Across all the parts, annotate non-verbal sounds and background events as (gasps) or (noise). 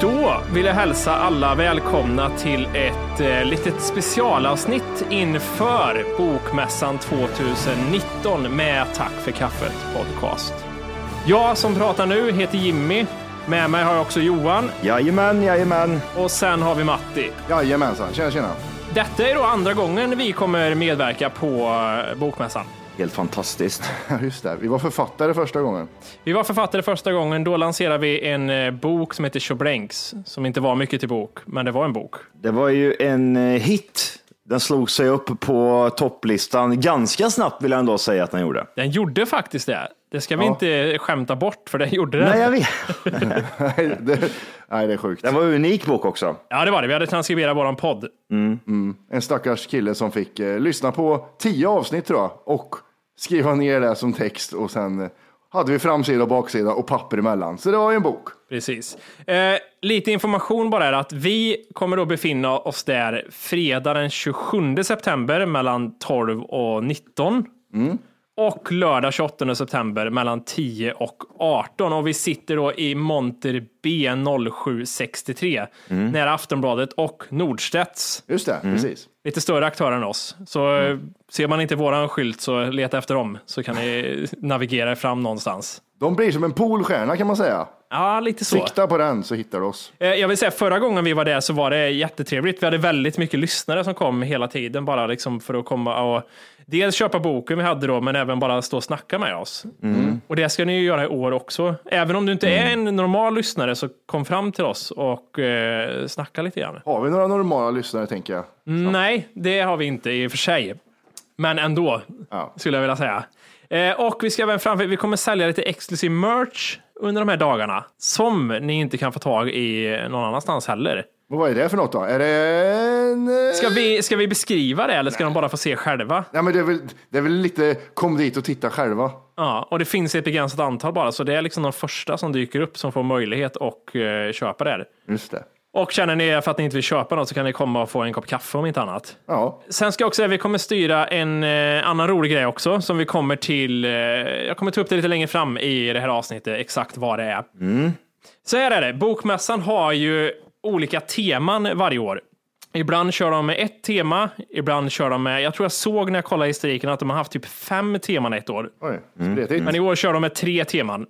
Då vill jag hälsa alla välkomna till ett eh, litet specialavsnitt inför Bokmässan 2019 med Tack för kaffet podcast. Jag som pratar nu heter Jimmy. Med mig har jag också Johan Jajamän, jajamän. och sen har vi Matti. Jajamensan, tjena tjena. Detta är då andra gången vi kommer medverka på eh, Bokmässan. Helt fantastiskt. (laughs) Just det. Vi var författare första gången. Vi var författare första gången. Då lanserade vi en eh, bok som heter Tjobrenks, som inte var mycket till bok, men det var en bok. Det var ju en eh, hit. Den slog sig upp på topplistan ganska snabbt vill jag ändå säga att den gjorde. Den gjorde faktiskt det. Det ska vi Ja. inte skämta bort, för den gjorde det. Nej, jag vet. Nej, det, nej, det är sjukt. Den var en unik bok också. Ja, det var det. Vi hade transkriberat våran podd. En stackars kille som fick eh, lyssna på tio avsnitt tror jag och skriva ner det som text och sen eh, hade vi framsida och baksida och papper emellan. Så det var ju en bok. Precis. Eh, lite information bara är att vi kommer då befinna oss där fredag den 27 september mellan 12 och 19. Och lördag 28 september mellan 10 och 18. Och vi sitter då i monter B0763 nära Aftonbladet och Nordstedts. Just det, precis. Lite större aktörer än oss. Så eh, ser man inte våran skylt så leta efter dem så kan ni (laughs) navigera er fram någonstans. De blir som en poolstjärna kan man säga. Ja, lite så. Sikta på den så hittar du oss. Eh, Jag vill säga förra gången vi var där så var det jättetrevligt. Vi hade väldigt mycket lyssnare som kom hela tiden bara liksom för att komma och dels köpa boken vi hade då, men även bara stå och snacka med oss. Och det ska ni ju göra i år också. Även om du inte är en normal lyssnare så kom fram till oss och eh, snacka lite grann. Har vi några normala lyssnare tänker jag? Nej, det har vi inte i och för sig. Men ändå, Ja. skulle jag vilja säga. Eh, och vi ska även framför, vi kommer sälja lite exklusiv merch under de här dagarna som ni inte kan få tag i någon annanstans heller. Vad är det för något då? Är det en... eh, Ska vi, ska vi beskriva det eller ska de bara få se själva? Nej, men det är, väl, det är väl lite kom dit och titta själva. Ja, och det finns ett begränsat antal bara, så det är liksom de första som dyker upp som får möjlighet att eh, köpa det. här. Just det. Och känner ni för att ni inte vill köpa något så kan ni komma och få en kopp kaffe om inte annat. Ja, Sen ska jag också säga att vi kommer styra en eh, annan rolig grej också som vi kommer till. Eh, jag kommer ta upp det lite längre fram i det här avsnittet, exakt vad det är. Så här är det, Bokmässan har ju olika teman varje år. Ibland kör de med ett tema, ibland kör de med, jag tror jag såg när jag kollade historiken att de har haft typ fem teman ett år. oj, spretigt. Men i år kör de med tre teman.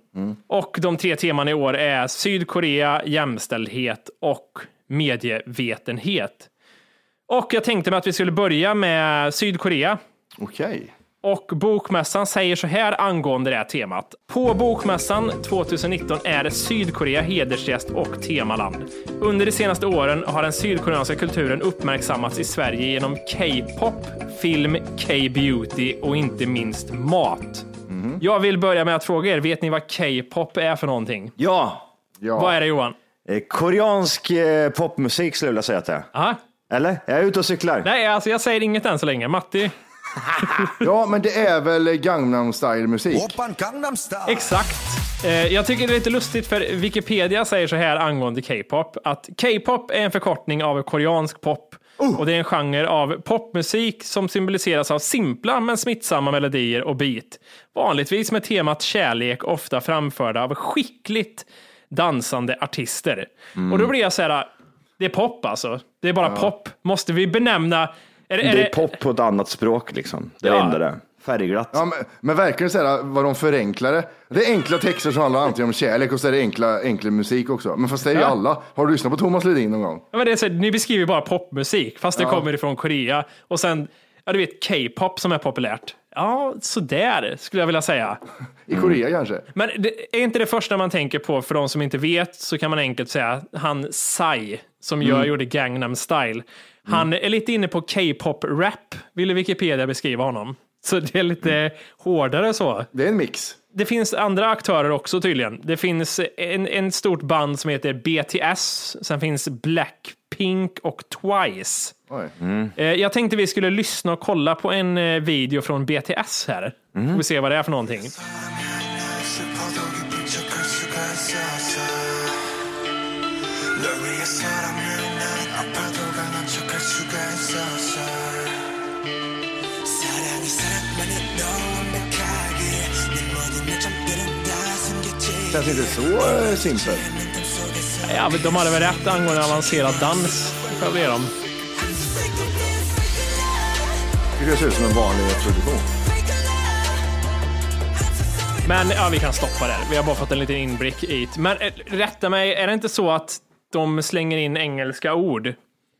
Och de tre teman i år är Sydkorea, jämställdhet och medievetenhet. Och jag tänkte mig att vi skulle börja med Sydkorea. Okej. Och Bokmässan säger så här angående det här temat. På Bokmässan 2019 är Sydkorea hedersgäst och temaland. Under de senaste åren har den sydkoreanska kulturen uppmärksammats i Sverige genom K-pop, film, K-beauty och inte minst mat. Jag vill börja med att fråga er, vet ni vad K-pop är för någonting? Ja, Ja. Vad är det Johan? eh, koreansk eh, popmusik skulle jag vilja säga att det är. Eller? Jag är ute och cyklar. Nej, alltså jag säger inget än så länge. Matti? (laughs) ja, men det är väl Gangnam style-musik? Oppan Gangnam Style. Exakt. Eh, Jag tycker det är lite lustigt för Wikipedia säger så här angående K-pop att K-pop är en förkortning av koreansk pop och det är en genre av popmusik som symboliseras av simpla men smittsamma melodier och beat. Vanligtvis med temat kärlek, ofta framförda av skickligt dansande artister. Och då blir jag så här, Det är pop alltså. Det är bara pop. Måste vi benämna... Är, det- är Det är pop på ett annat språk liksom. Det är Ja. det enda det. Färgglatt. Ja, men, men verkligen så här, vad de förenklar det. Det är enkla texter som handlar antingen om kärlek och så är det enkla, enkel musik också. Men fast det är ju Ja. alla. Har du lyssnat på Thomas Ledin någon gång? Ja, men det är så, här, ni beskriver bara popmusik, fast det kommer ifrån Korea. Och sen, ja du vet, K-pop som är populärt. Ja, sådär skulle jag vilja säga. I Korea kanske? Men det är inte det första man tänker på, för de som inte vet, så kan man enkelt säga han Psy, som gör, gjorde Gangnam Style. Han är lite inne på K-pop-rap, ville Wikipedia beskriva honom. Så det är lite hårdare så. Det är en mix. Det finns andra aktörer också tydligen. Det finns en, en stort band som heter BTS, sen finns Blackpink och Twice. Oj. Eh, Jag tänkte vi skulle lyssna och kolla på en eh, video från BTS här. Får vi se vad det är för någonting. Känns inte så eh, simpelt. Ja, men de hade väl rätt angående avancerad dans. Be dem. Det ser ut som en vanlig produktion. Men ja, vi kan stoppa där. Vi har bara fått en liten inblick i det. Men eh, rätta mig, är det inte så att de slänger in engelska ord?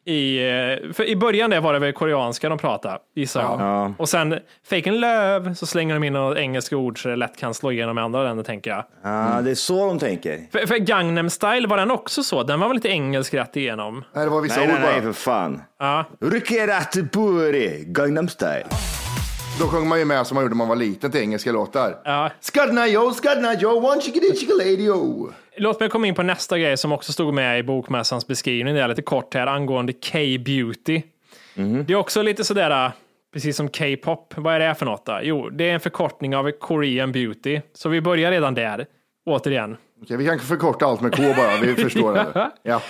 I, eh, för I början där var det väl koreanska de pratade, gissar jag. Ja. Och sen fake and love, så slänger de in några engelska ord så det lätt kan slå igenom i andra länder, tänker jag. Ja, det är så de tänker. För, för Gangnam style, var den också så? Den var väl lite engelsk rätt igenom? Nej, det var vissa Nej, nej, ord nej, bara. för fan. Ja. Rukeratipuri, Gangnam style. Då sjöng man ju med som man gjorde när man var liten till engelska låtar. Ja. Skadna yo, skadna yo, one chickadee chickalady yo. Låt mig komma in på nästa grej som också stod med i bokmässans beskrivning. Det är lite kort här angående K-beauty. Det är också lite sådär, precis som K-pop. Vad är det för något då? Jo, det är en förkortning av Korean beauty. Så vi börjar redan där. Återigen. Okej, vi kan förkorta allt med K bara, vi förstår det. (laughs) Ja.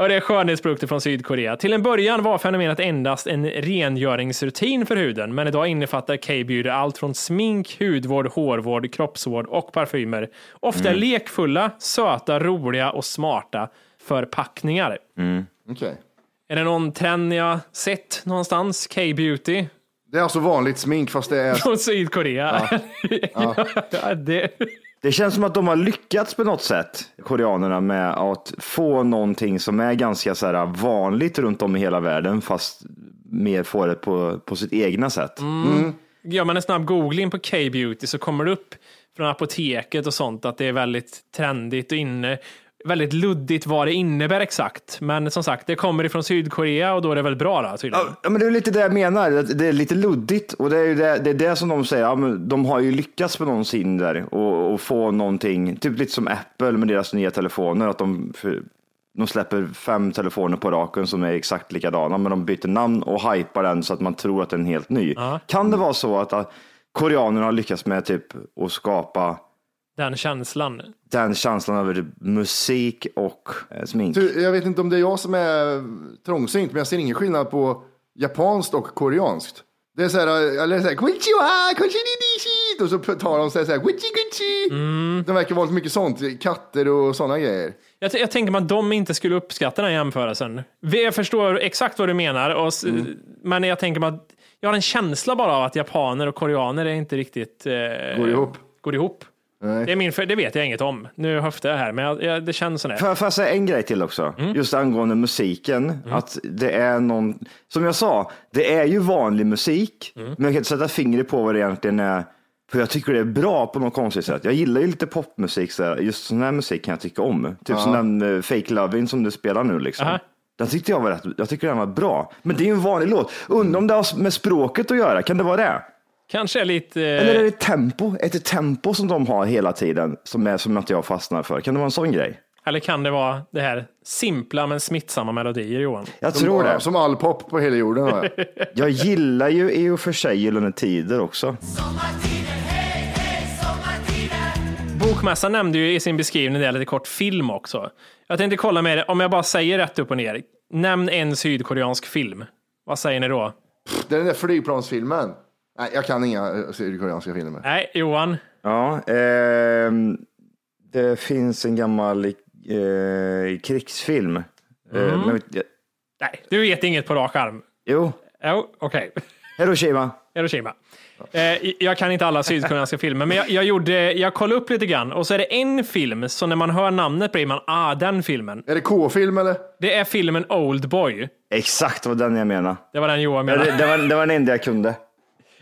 Ja, det är skönhetsprodukter från Sydkorea. Till en början var fenomenet endast en rengöringsrutin för huden, men idag innefattar K-beauty allt från smink, hudvård, hårvård, kroppsvård och parfymer. Ofta lekfulla, söta, roliga och smarta förpackningar. Okej. Är det någon trend ni har sett någonstans? K-beauty Det är alltså vanligt smink fast det är... från Sydkorea? Ja. (laughs) det, det känns som att de har lyckats på något sätt, koreanerna, med att få någonting som är ganska så här vanligt runt om i hela världen, fast mer få det på, på sitt egna sätt. Mm. gör man en snabb googling på K-beauty så kommer det upp från apoteket och sånt att det är väldigt trendigt och inne. Väldigt luddigt vad det innebär exakt. Men som sagt, det kommer ifrån Sydkorea och då är det väl bra då tydligen. Ja, men det är lite det jag menar. Det är lite luddigt och det är det, det, är det som de säger. Ja, men de har ju lyckats på någonsin där och, och få någonting, typ lite som Apple med deras nya telefoner. Att de, de släpper fem telefoner på raken som är exakt likadana, men de byter namn och hypar den så att man tror att den är helt ny. Kan det vara så att, att koreanerna har lyckats med typ att skapa Den känslan. den känslan över musik och eh, smink? Du, Jag vet inte om det är jag som är trångsynt, men jag ser ingen skillnad på japanskt och koreanskt. Det är så här, eller så här, konnichiwa, konnichiwa, och så tar de så här, så här gucci, gucci. De verkar vara mycket sånt, katter och sådana grejer. Jag, jag tänker mig att de inte skulle uppskatta den här jämförelsen. Jag förstår exakt vad du menar, och, s- men jag tänker mig att jag har en känsla bara av att japaner och koreaner är inte riktigt eh, Går ihop. Går ihop. Nej. Det, är min, det vet jag inget om. Nu höftar jag här, men jag, jag, det känns så. Får får jag säga en grej till också? Just angående musiken. Att det är någon, som jag sa, det är ju vanlig musik, men jag kan inte sätta fingret på vad det egentligen är. För jag tycker det är bra på något konstigt sätt. Jag gillar ju lite popmusik, så just sån här musik kan jag tycka om. Typ som den uh, Fake Lovin' som du spelar nu liksom. Aha. Den tyckte jag var rätt, jag tycker den var bra. Men det är ju en vanlig låt. Undrar om det har med språket att göra, kan det vara det? Kanske är lite... Eller är det tempo? Ett tempo som de har hela tiden som, är, som inte jag fastnar för? Kan det vara en sån grej? Eller kan det vara det här simpla men smittsamma melodier, Johan? Jag tror det. Som all pop på hela jorden. har (laughs) jag. Jag gillar ju i och för sig Gyllene Tider också. Bokmässan nämnde ju i sin beskrivning det lite kort film också. Jag tänkte kolla med er, om jag bara säger rätt upp och ner. Nämn en sydkoreansk film. Vad säger ni då? Det är den där flygplansfilmen. Nej, jag kan inga eh, sydkoreanska filmer. Nej, Johan? Ja, ehm, det finns en gammal eh, krigsfilm Eh, men, ja, Nej, du vet inget på rak arm. jo, Jo, okej. Hiroshima. Hiroshima. Eh, jag kan inte alla sydkoreanska (laughs) filmer, men jag, jag, gjorde, jag kollade upp lite grann och så är det en film, så när man hör namnet blir man, ah, den filmen. Är det K-film eller? Det är filmen Oldboy. Exakt vad den jag menar. Det var den Johan Ja, Det, menade. det, var, det var den enda jag kunde.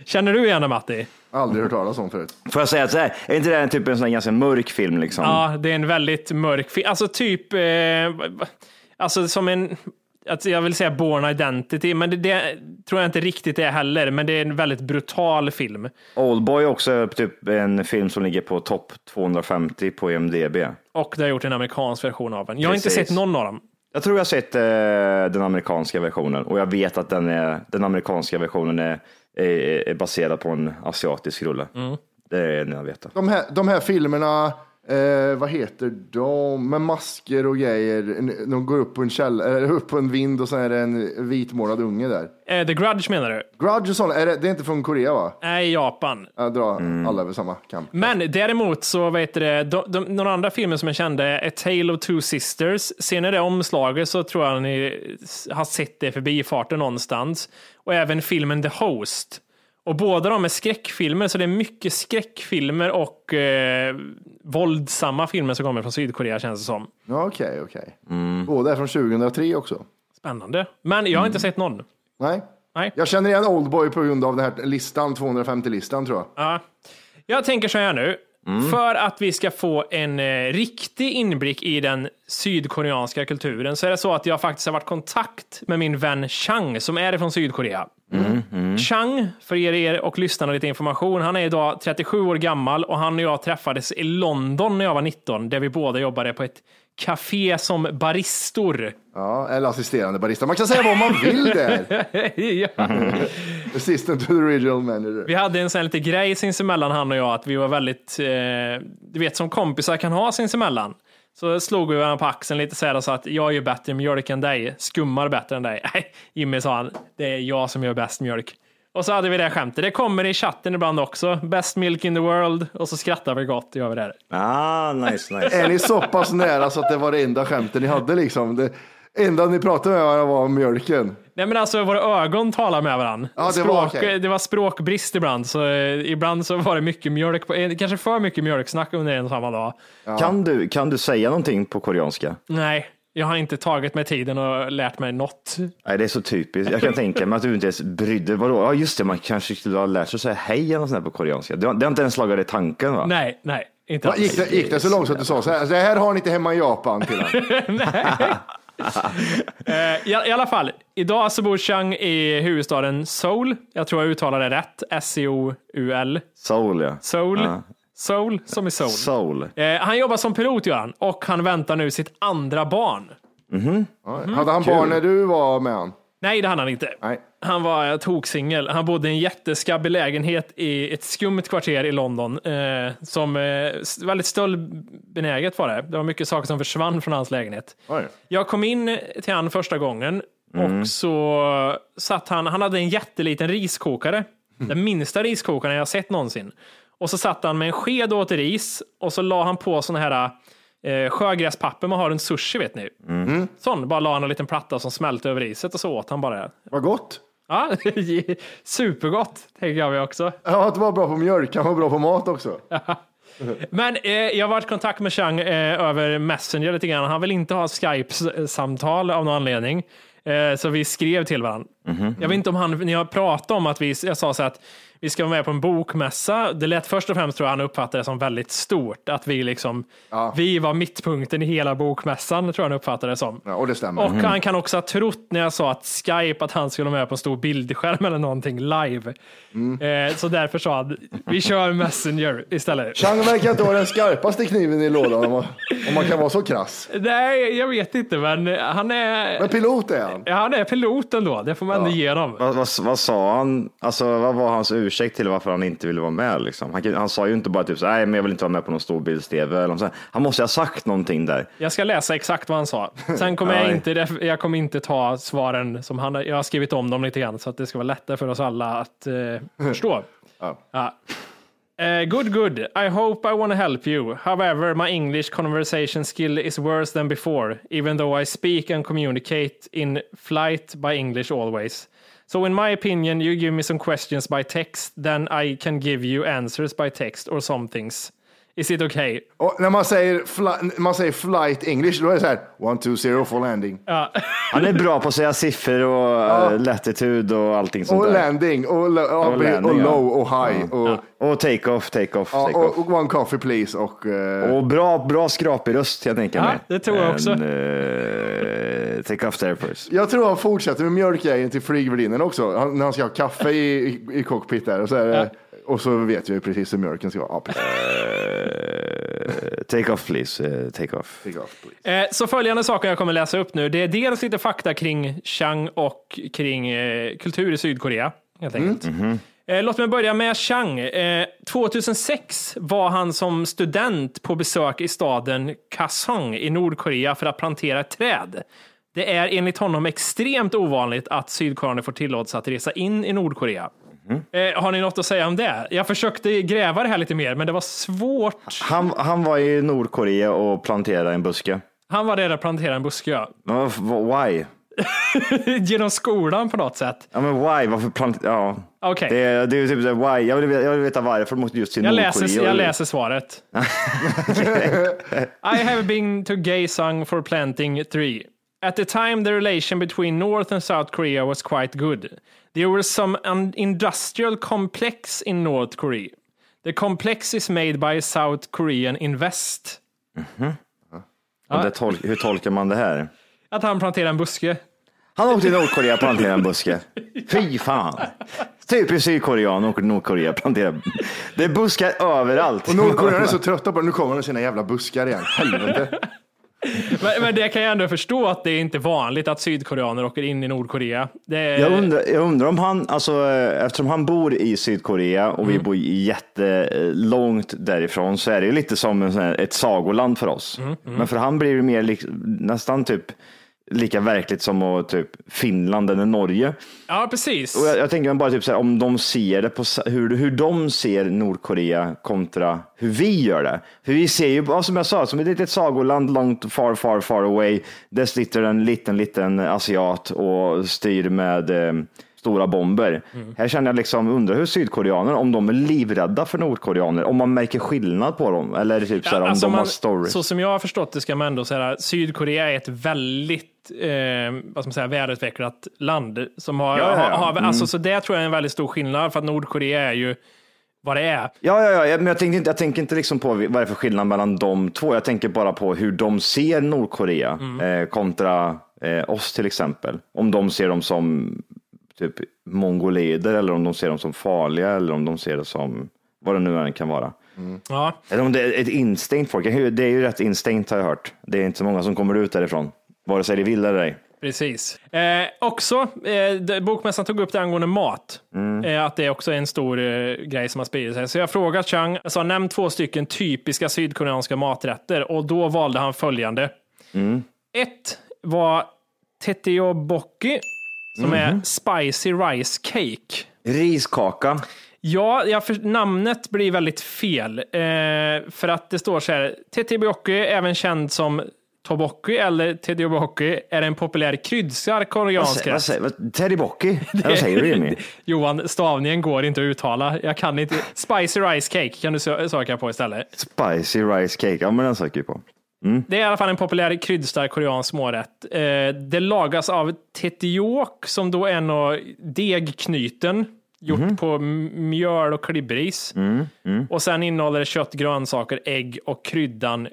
Känner du igen den Matti? Aldrig hört talas om förut. Får jag säga att så här, är inte det en typ en sån här ganska mörk film liksom? Ja, det är en väldigt mörk film. Alltså typ, eh, alltså som en, alltså jag vill säga Born Identity, men det, det tror jag inte riktigt det är heller. Men det är en väldigt brutal film. Oldboy är också typ en film som ligger på topp 250 på IMDB. Och det har gjort en amerikansk version av den. Jag har inte Precis. sett någon av dem. Jag tror jag har sett eh, den amerikanska versionen och jag vet att den, är, den amerikanska versionen är, är, är baserad på en asiatisk rulle. Mm. Det är det jag vet. De här, de här filmerna, eh, vad heter de? Med masker och grejer. De går upp på en källare, eller upp på en vind och så är det en vitmålad unge där. Eh, The Grudge menar du? Grudge och sånt, är det, det är inte från Korea va? Nej, Japan. Jag drar alla över samma kam. Men däremot så vet det, de, de, några andra filmer som jag kände är A Tale of Two Sisters. Ser ni det omslaget så tror jag ni har sett det förbi farten någonstans. Och även filmen The Host. Och båda de är skräckfilmer, så det är mycket skräckfilmer och eh, våldsamma filmer som kommer från Sydkorea känns det som. Ja, Okej, okej. Båda är från 2003 också. Spännande. Men jag har inte sett någon. Nej. Nej. Jag känner igen Oldboy på grund av den här listan, 250-listan tror jag. Ja. Jag tänker så här nu. För att vi ska få en eh, riktig inblick i den sydkoreanska kulturen så är det så att jag faktiskt har varit i kontakt med min vän Chang som är från Sydkorea. Chang, för er, er och lyssnarna lite information, han är idag 37 år gammal och han och jag träffades i London när jag var 19 där vi båda jobbade på ett café som baristor. Ja, eller assisterande barista. Man kan säga vad man vill där. (laughs) ja. Assistant to the regional manager. Vi hade en sån här lite grej sinsemellan han och jag, att vi var väldigt, eh, du vet som kompisar kan ha sinsemellan. Så slog vi varandra på axeln lite så här och sa att jag gör bättre mjölk än dig, skummar bättre än dig. (laughs) Nej, Jimmy sa han, det är jag som gör bäst mjölk. Och så hade vi det skämtet. Det kommer i chatten ibland också. Best milk in the world. Och så skrattar vi gott, gör vi det. Ah, nice, nice. Är ni så pass nära så att det var det enda skämtet ni hade liksom? Det enda ni pratade med varandra var om mjölken. Nej men alltså våra ögon talar med varandra. Ja, det Språk, var okej. det var språkbrist ibland, så eh, ibland så var det mycket mjölk, på, eh, kanske för mycket mjölksnack under en samma dag. Kan, du, kan du säga någonting på koreanska? Nej, jag har inte tagit mig tiden och lärt mig något. Nej, det är så typiskt. Jag kan tänka mig att du inte ens brydde Vadå? Ja, just det, man kanske skulle ha lärt sig att säga hej eller något sånt på koreanska. Det har, det har inte ens slagit dig i tanken va? Nej, nej, inte Va. Gick det, gick det så långt så att du sa så här, det här har ni inte hemma i Japan till honom. (laughs) Eh, I, I alla fall, idag så bor Chang i huvudstaden Seoul. Jag tror jag uttalar det rätt. S-E-O-U-L. Soul ja. Seoul. Ja. Seoul, som i Seoul. Soul. Eh, han jobbar som pilot gör han, och han väntar nu sitt andra barn. Hade han barn när du var med han? Nej, det hade han inte. Nej. Han var eh, toksingel. Han bodde i en jätteskabbig lägenhet i ett skumt kvarter i London. Eh, som eh, väldigt stöldbenäget var det. Det var mycket saker som försvann från hans lägenhet. Oj. Jag kom in till han första gången och så satt han, han hade en jätteliten riskokare. Den minsta riskokaren jag sett någonsin. Och så satt han med en sked och åt ris och så la han på såna här eh, sjögräspapper man har en sushi vet ni. Sån, bara la han en liten platta som smälte över riset och så åt han bara det. Vad gott. Ja, (laughs) supergott, tänker jag mig också. Ja, att vara bra på mjölk, han var bra på mat också. (laughs) Men eh, jag har varit i kontakt med Chang eh, över Messenger lite grann. Han vill inte ha Skype-samtal av någon anledning. Eh, så vi skrev till varandra. Jag vet inte om han, ni har pratat om att vi, jag sa så att vi ska vara med på en bokmässa. Det lät först och främst tror jag han uppfattade det som väldigt stort. Att vi liksom, vi var mittpunkten i hela bokmässan tror jag han uppfattade det som. Ja, och det stämmer. Och han kan också ha trott när jag sa att Skype, att han skulle vara med på en stor bildskärm eller någonting live. Eh, så därför sa han, vi kör Messenger istället. Chang verkar inte vara den skarpaste kniven i lådan om man, om man kan vara så krass. Nej, jag vet inte, men han är, Men pilot är han. ja, han är pilot ändå. Det får man ändå ge honom. Vad, vad, vad sa han? Alltså, vad var hans ursäkt till varför han inte ville vara med? Liksom? Han, han sa ju inte bara typ så, nej, men jag vill inte vara med på någon storbilds-tv. Han måste ha sagt någonting där. Jag ska läsa exakt vad han sa. Sen kommer jag (laughs) inte, jag kommer inte ta svaren som han, jag har skrivit om dem lite grann så att det ska vara lättare för oss alla att eh, (laughs) förstå. Ja. Ja. Uh, good, good. I hope I want to help you. However, my English conversation skill is worse than before, even though I speak and communicate in flight by English always. So, in my opinion, you give me some questions by text, then I can give you answers by text or some things. Is it okay? Och när man säger, fly, man säger flight English, då är det så här, one, two, zero for landing. Han är bra på att säga siffror och ja. latitud och allting sånt Och där. landing, och, och, Och landing, och ja. low och high. Och, Och take-off, take-off, ja, take-off. och, och one coffee please. Och, eh, Och bra, bra skrapig röst, jag tänker Ja, mig. det tror jag också. En, eh, take off there first. jag tror han fortsätter med mjölkgrejen till flygvärdinnan också. Han, när han ska ha kaffe i, i, i cockpit där. Och så, är det, och så vet jag ju precis hur mjölken ska vara. Ja. Eh, take off please, eh, take off. Take off, please. Eh, Så följande saker jag kommer läsa upp nu. Det är dels lite fakta kring Chang och kring eh, kultur i Sydkorea. Helt enkelt. Eh, Låt mig börja med Chang. Eh, 2006 var han som student på besök i staden Kaesong i Nordkorea för att plantera ett träd. Det är enligt honom extremt ovanligt att sydkoreaner får tillåtelse att resa in i Nordkorea. Eh, har ni något att säga om det? Jag försökte gräva det här lite mer, men det var svårt. Han, han var i Nordkorea och planterade en buske. Han var där och planterade en buske, ja. Why? (laughs) Genom skolan på något sätt. Ja men why? Varför plantera? Ja. Okej. Det, är- det är typ why? Jag vill, jag vill veta varför måste just till Jag Nordkorea. läser, jag läser svaret. (laughs) I have been to Gaesong for planting three. At the time, the relation between North and South Korea was quite good. There was some industrial complex in North Korea. The complex is made by South Korean Invest. Och det tol- hur tolkar man det här? Att han planterar en buske. Han åkte till Nordkorea och planterade en buske. Fy fan. Typiskt sydkorean åker till Nordkorea och planterar. Det är buskar överallt. Och Nordkoreanerna är så trötta på det. Nu kommer de sina jävla buskar igen. Helvete. Men, men det kan jag ändå förstå att det är inte vanligt att sydkoreaner åker in i Nordkorea. Är, Jag undrar, jag undrar om han, alltså, eh, eftersom han bor i Sydkorea och vi bor jättelångt därifrån så är det ju lite som en ett sagoland för oss. Men för han blir det mer lik, nästan typ lika verkligt som att typ Finland eller Norge. Ja, precis. Och jag, jag tänker bara typ så här, om de ser det på hur, hur de ser Nordkorea kontra hur vi gör det. För vi ser ju, ja, som jag sa, som ett litet sagoland långt far, far, far away. Där sitter en liten, liten asiat och styr med eh, stora bomber. Här känner jag liksom, undrar hur sydkoreaner, om de är livrädda för nordkoreaner, om man märker skillnad på dem. Eller typ så här, om alltså de har man- story. Så som jag har förstått det ska man ändå säga Sydkorea är ett väldigt eh, vad ska man säga, välutvecklat land. Som har, Ja, ja, ja. har, alltså, Så det tror jag är en väldigt stor skillnad för att Nordkorea är ju vad det är. Ja, ja, ja, men jag tänker inte, jag tänker inte liksom på vad det är för skillnad mellan de två. Jag tänker bara på hur de ser Nordkorea eh, kontra eh, oss till exempel. Om de ser dem som typ mongolider eller om de ser dem som farliga eller om de ser det som vad det nu än kan vara. Ja. Eller om det är ett instinkt folk. Det är ju rätt instinkt har jag hört. Det är inte så många som kommer ut därifrån. Vare sig de vill eller ej. Precis. Eh, också, eh, det- bokmässan tog upp det angående mat. Eh, att det också är en stor eh, grej som har spridit sig. Så jag frågade Chang, sa nämn två stycken typiska sydkoreanska maträtter och då valde han följande. Ett var tetteobokki som är spicy rice cake. Riskaka. Ja, för, namnet blir väldigt fel. Eh, för att det står så här, tetteobokki, även känd som tobokki eller tetteobokki, är en populär kryddstark Vad koreansk rätt. säger, vad, säger du Jimmy? (laughs) Johan, stavningen går inte att uttala. Jag kan inte. Spicy rice cake kan du sö- söka på istället. Spicy rice cake. Ja, men den söker jag på. Det är i alla fall en populär kryddstark koreansk smårätt. Eh, det lagas av tetiok som då är något degknyten gjort på m- mjöl och klibbris. Och sen innehåller det kött, grönsaker, ägg och kryddan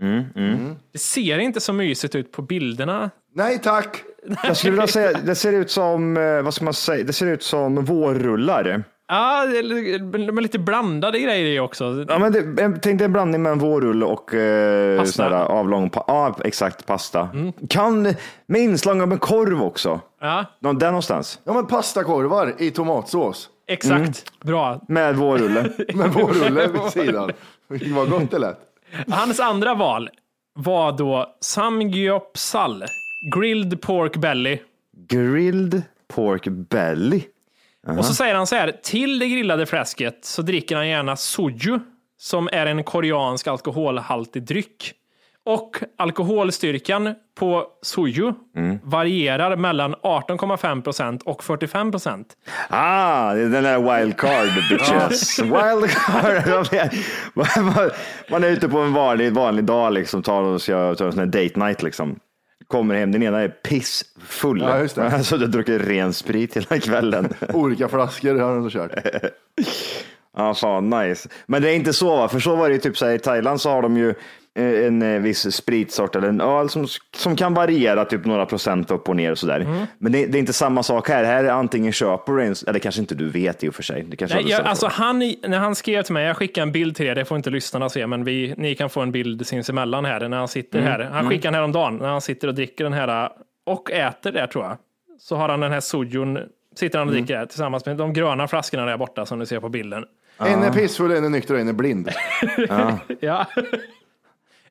gochujang. Det ser inte så mysigt ut på bilderna. Nej tack. Jag skulle vilja säga, det ser ut som, eh, vad ska man säga, det ser ut som vårrullar. Ja, de är lite blandade grejer i också. Ja, men det, jag tänkte en blandning med en vårrulle och eh, Pasta. sån här avlång, pa- ja exakt pasta. Kan, med inslag av en korv också. Ja, Nå- Där någonstans. Ja men pastakorvar i tomatsås. exakt. Bra. Med vårrulle. (laughs) Med vårrulle vid sidan. Vad gott det lät. Hans andra val var då samgyeopsal, grilled pork belly. Grilled pork belly. Och så säger han så här, till det grillade fläsket så dricker han gärna soju, som är en koreansk alkoholhaltig dryck. Och alkoholstyrkan på soju varierar mellan 18,5 procent och 45 procent. Ah, det är den där wildcard (laughs) bitches. wildcard. (laughs) Man- är ute på en vanlig, vanlig dag, liksom, tar och ska ta en sån här date night. Liksom. Kommer hem, den ena är pissfull. Ja, just det. (laughs) Alltså, du druckit ren sprit hela kvällen. Olika flaskor har han kört. Ja, fan nice. Men det är inte så va? För så var det ju typ så här, i Thailand så har de ju en eh, viss spritsort eller en öl som, som kan variera typ några procent upp och ner och sådär. Men det, det är inte samma sak här. Här är antingen köper du en, eller kanske inte du vet i och för sig. Det kanske Nej, jag, alltså han, när han skrev till mig, jag skickade en bild till er, det får inte lyssnarna se, men vi, ni kan få en bild sinsemellan här när han sitter Mm. här. Han skickade den häromdagen när han sitter och dricker den här och äter där tror jag. Så har han den här sojun, sitter han och Mm. dricker där tillsammans med de gröna flaskorna där borta som ni ser på bilden. En är pissfull, en är nykter och en är blind. (laughs) Ja.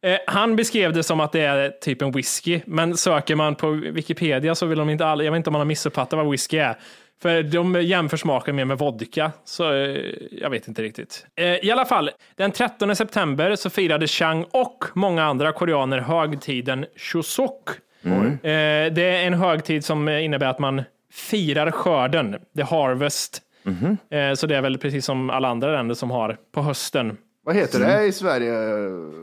Eh, Han beskrev det som att det är typ en whisky, men söker man på Wikipedia så vill de inte alla, jag vet inte om man har missuppfattat vad whisky är. För de jämför smaken mer med vodka, så eh, jag vet inte riktigt. Eh, I alla fall, den 13 september så firade Chang och många andra koreaner högtiden Chuseok. Eh, Det är en högtid som innebär att man firar skörden, the harvest. Eh, Så det är väl precis som alla andra länder som har på hösten. Vad heter det i Sverige?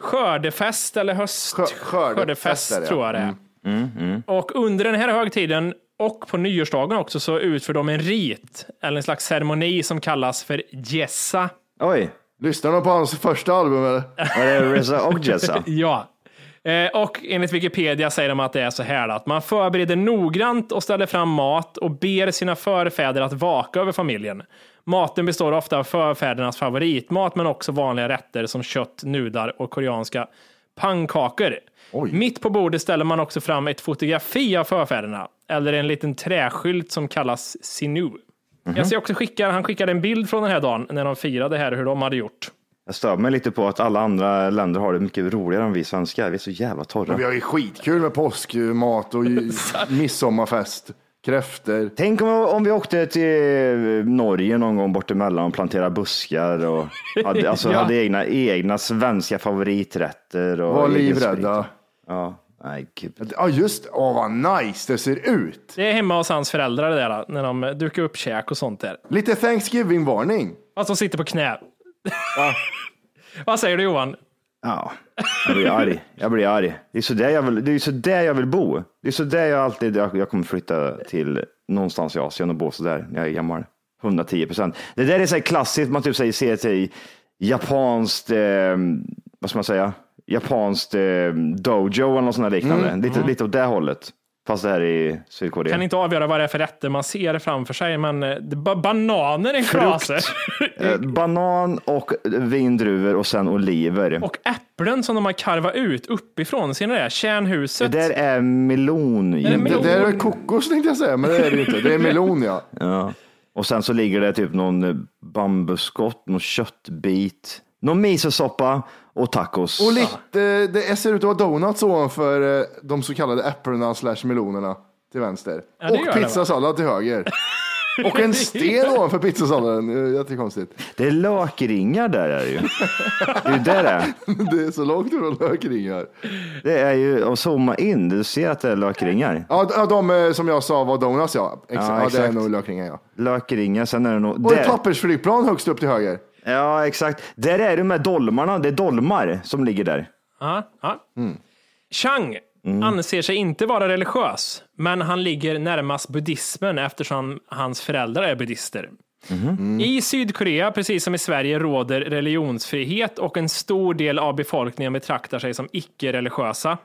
Skördefest eller höst? Skö- skördefest är det, ja. tror jag det är. Och under den här högtiden och på nyårsdagen också så utför de en rit eller en slags ceremoni som kallas för Jessa. Oj, Lyssnar de på hans första album eller? var det Reza och Jessa? (laughs) Ja. Eh, Och enligt Wikipedia säger de att det är så här att man förbereder noggrant och ställer fram mat och ber sina förfäder att vaka över familjen. Maten består ofta av förfädernas favoritmat men också vanliga rätter som kött, nudlar och koreanska pannkakor. Mitt på bordet ställer man också fram ett fotografi av förfäderna eller en liten träskylt som kallas sinu. Jag ser också skicka, han skickade en bild från den här dagen när de firade här hur de hade gjort. Jag stör mig lite på att alla andra länder har det mycket roligare än vi svenskar. Vi är så jävla torra. Vi har ju skitkul med påskmat och (laughs) midsommarfest. Kräfter. Tänk om, om vi åkte till Norge någon gång bort emellan och planterade buskar och hade, (laughs) alltså, Ja. hade egna, egna svenska favoriträtter. Och Var livrädda. Ja, nej gud. Ja just Åh vad nice det ser ut. Det är hemma hos hans föräldrar det där, när de dukar upp käk och sånt där. Lite Thanksgiving-varning. Fast de sitter på knä. (laughs) Vad säger du Johan? Ja, jag blir arg. Jag blir arg. Det är så där jag vill, det är så där jag vill bo. Det är så där jag alltid, jag, jag kommer flytta till någonstans i Asien och bo så där när jag är gammal. 110 procent. Det där är så här klassiskt, man typ säger, ser till japanskt, eh, vad ska man säga, japanskt eh, dojo eller något sånt där liknande. Lite, lite åt det hållet. Fast det här är i Sydkorea. Kan inte avgöra vad det är för rätter man ser framför sig, men eh, det, ba- bananer är en klase. (laughs) Eh, banan och vindruvor och sen oliver. Och äpplen som de har karvat ut uppifrån. Ser ni det? Det Kärnhuset. där är melon. det Det melon? där är kokos tänkte jag säga, men det är det inte. Det är melon ja. (laughs) Ja. Och sen så ligger det typ någon bambuskott, någon köttbit, någon misosoppa och tacos. Och lite, det ser ut att vara donuts ovanför eh, de så kallade äpplena slash melonerna till vänster. Ja, det gör och det, pizzasallad till höger. (laughs) Och en sten ovanför pizzasalladen. Jättekonstigt. Det är lökringar där är det ju. Det är ju det det är. (laughs) Det är så långt från lökringar. Det är ju att zooma in, du ser att det är lökringar. Ja, ja, de eh, som jag sa var donuts ja. Exakt. Ja, Ja, det är exakt. nog lökringar ja. Lökringar, sen är det nog... Och ett där- pappersflygplan högst upp till höger. Ja, exakt. Där är det med dolmarna, det är dolmar som ligger där. Ja, ja. Mm. Chang anser sig inte vara religiös, men han ligger närmast buddhismen eftersom hans föräldrar är buddhister. I Sydkorea, precis som i Sverige, råder religionsfrihet och en stor del av befolkningen betraktar sig som icke-religiösa.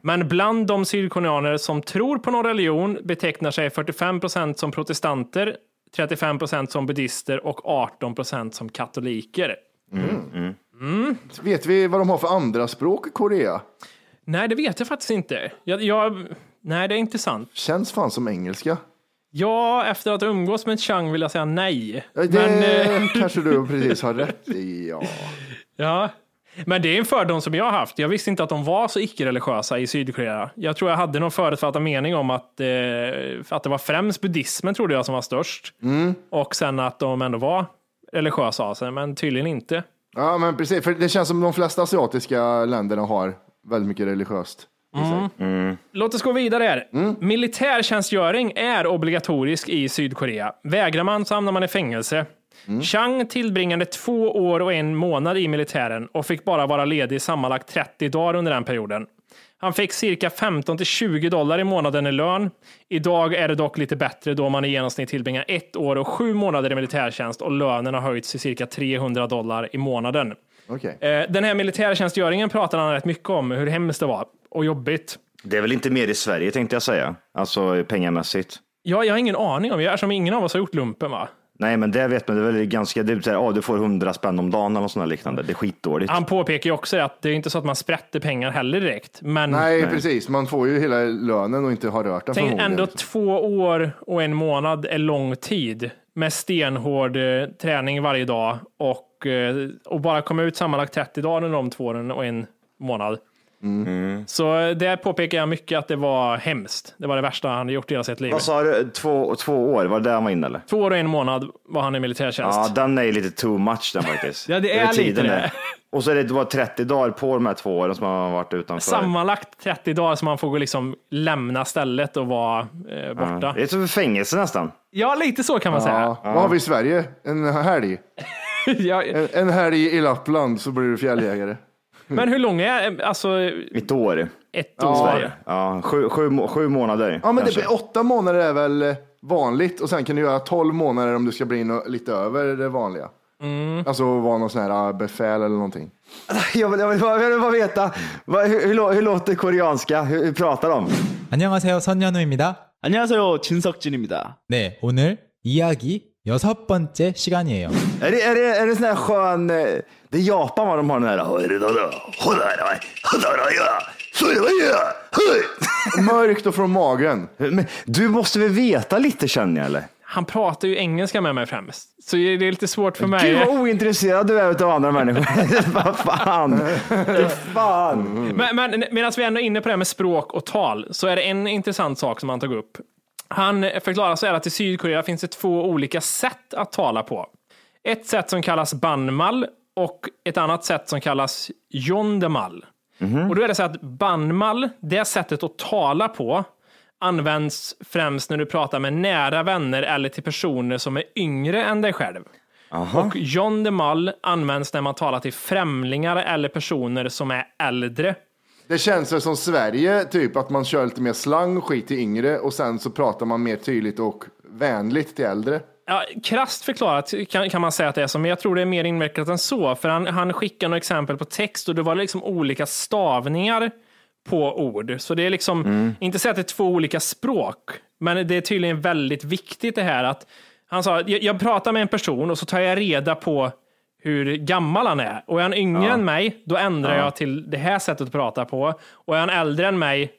Men bland de sydkoreaner som tror på någon religion betecknar sig 45 procent som protestanter, 35 procent som buddhister och 18 procent som katoliker. Vet vi vad de har för andra språk i Korea? Nej, det vet jag faktiskt inte. Jag, jag, nej, det är inte sant. Känns fan som engelska. Ja, efter att umgås med Chang vill jag säga nej. Det Men, eh, kanske du (laughs) precis har rätt i. Ja. ja. Men det är en fördom som jag har haft. Jag visste inte att de var så icke-religiösa i Sydkorea. Jag tror jag hade någon förutfattad mening om att, eh, att det var främst buddhismen trodde jag som var störst. Och sen att de ändå var religiösa av sig, men tydligen inte. Ja, men precis. För det känns som de flesta asiatiska länderna har väldigt mycket religiöst. i sig. Låt oss gå vidare här. Militärtjänstgöring är obligatorisk i Sydkorea. Vägrar man så hamnar man i fängelse. Chang tillbringade två år och en månad i militären och fick bara vara ledig sammanlagt 30 dagar under den perioden. Han fick cirka 15 till 20 dollar i månaden i lön. Idag är det dock lite bättre då man i genomsnitt tillbringar ett år och sju månader i militärtjänst och lönen har höjts till cirka 300 dollar i månaden. Okej. Eh, Den här militärtjänstgöringen pratar han rätt mycket om, hur hemskt det var och jobbigt. Det är väl inte mer i Sverige tänkte jag säga, alltså pengamässigt. Ja, jag har ingen aning om, eftersom ingen av oss har gjort lumpen va? Nej, men det vet man, det är väl ganska, det är så här, ja, du får 100 spänn om dagen eller där liknande. Det är skitdåligt. Han påpekar ju också att det är inte så att man sprätter pengar heller direkt. Men Nej, precis. Man får ju hela lönen och inte har rört den tänk ändå två år och en månad är lång tid med stenhård eh, träning varje dag och, eh, och bara komma ut sammanlagt 30 dagar under de två åren och en månad. Mm. Så där påpekar jag mycket att det var hemskt. Det var det värsta han gjort i hela sitt liv. Vad sa du, två, två år, var det där han var inne eller? Två år och en månad var han i militärtjänst. Ja, den är ju lite too much den faktiskt. (laughs) Ja, det är lite tiden det. är. Och så är det, var 30 dagar på de här två åren som han har varit utanför. Sammanlagt 30 dagar som man får gå liksom lämna stället och vara eh, borta. Det är som fängelse nästan. Ja, lite så kan man säga. Ja. Vad har vi i Sverige? En helg? (laughs) Ja, En, en helg i Lappland så blir du fjälljägare. men hur lång är alltså Ett år. ett år i Sverige? Ja, sju, sju, må- sju månader. Ja, men kanske. det, åtta månader är väl eh, vanligt och sen kan du göra tolv månader om du ska bli nå- lite över det vanliga. Alltså vara någon sån här eh, befäl eller någonting. (laughs) jag, vill, jag, vill, bara- jag vill bara veta, vad, hur, hur, lå- hur låter koreanska? Hur, hur pratar de? 안녕하세요. 선현우입니다. 안녕하세요. 진석진입니다. 네, 오늘 이야기 여섯 번째 시간이에요. Är det, är det, är det sån här skön, eh, det är Japan vad de har den här. Mörkt och från magen. Men du måste väl veta lite känner jag eller? Han pratar ju engelska med mig främst, så det är lite svårt för mig. Gud vad ointresserad du är av andra människor. (laughs) vad fan. Fan. Men, men medan vi ändå är inne på det här med språk och tal så är det en intressant sak som han tog upp. Han förklarar så här att i Sydkorea finns det två olika sätt att tala på. Ett sätt som kallas banmal och ett annat sätt som kallas jondemal. Och då är det så att banmal, det sättet att tala på, används främst när du pratar med nära vänner eller till personer som är yngre än dig själv. Och John de Mal används när man talar till främlingar eller personer som är äldre. Det känns väl som Sverige, typ att man kör lite mer slang och skit till yngre och sen så pratar man mer tydligt och vänligt till äldre. Ja, krasst förklarat kan, kan man säga att det är så, men jag tror det är mer invecklat än så. För han, han skickar några exempel på text och det var liksom olika stavningar på ord. Så det är liksom, inte så att det är två olika språk, men det är tydligen väldigt viktigt det här att han sa, jag, jag pratar med en person och så tar jag reda på hur gammal han är. Och är han yngre än mig, då ändrar jag till det här sättet att prata på. Och är han äldre än mig,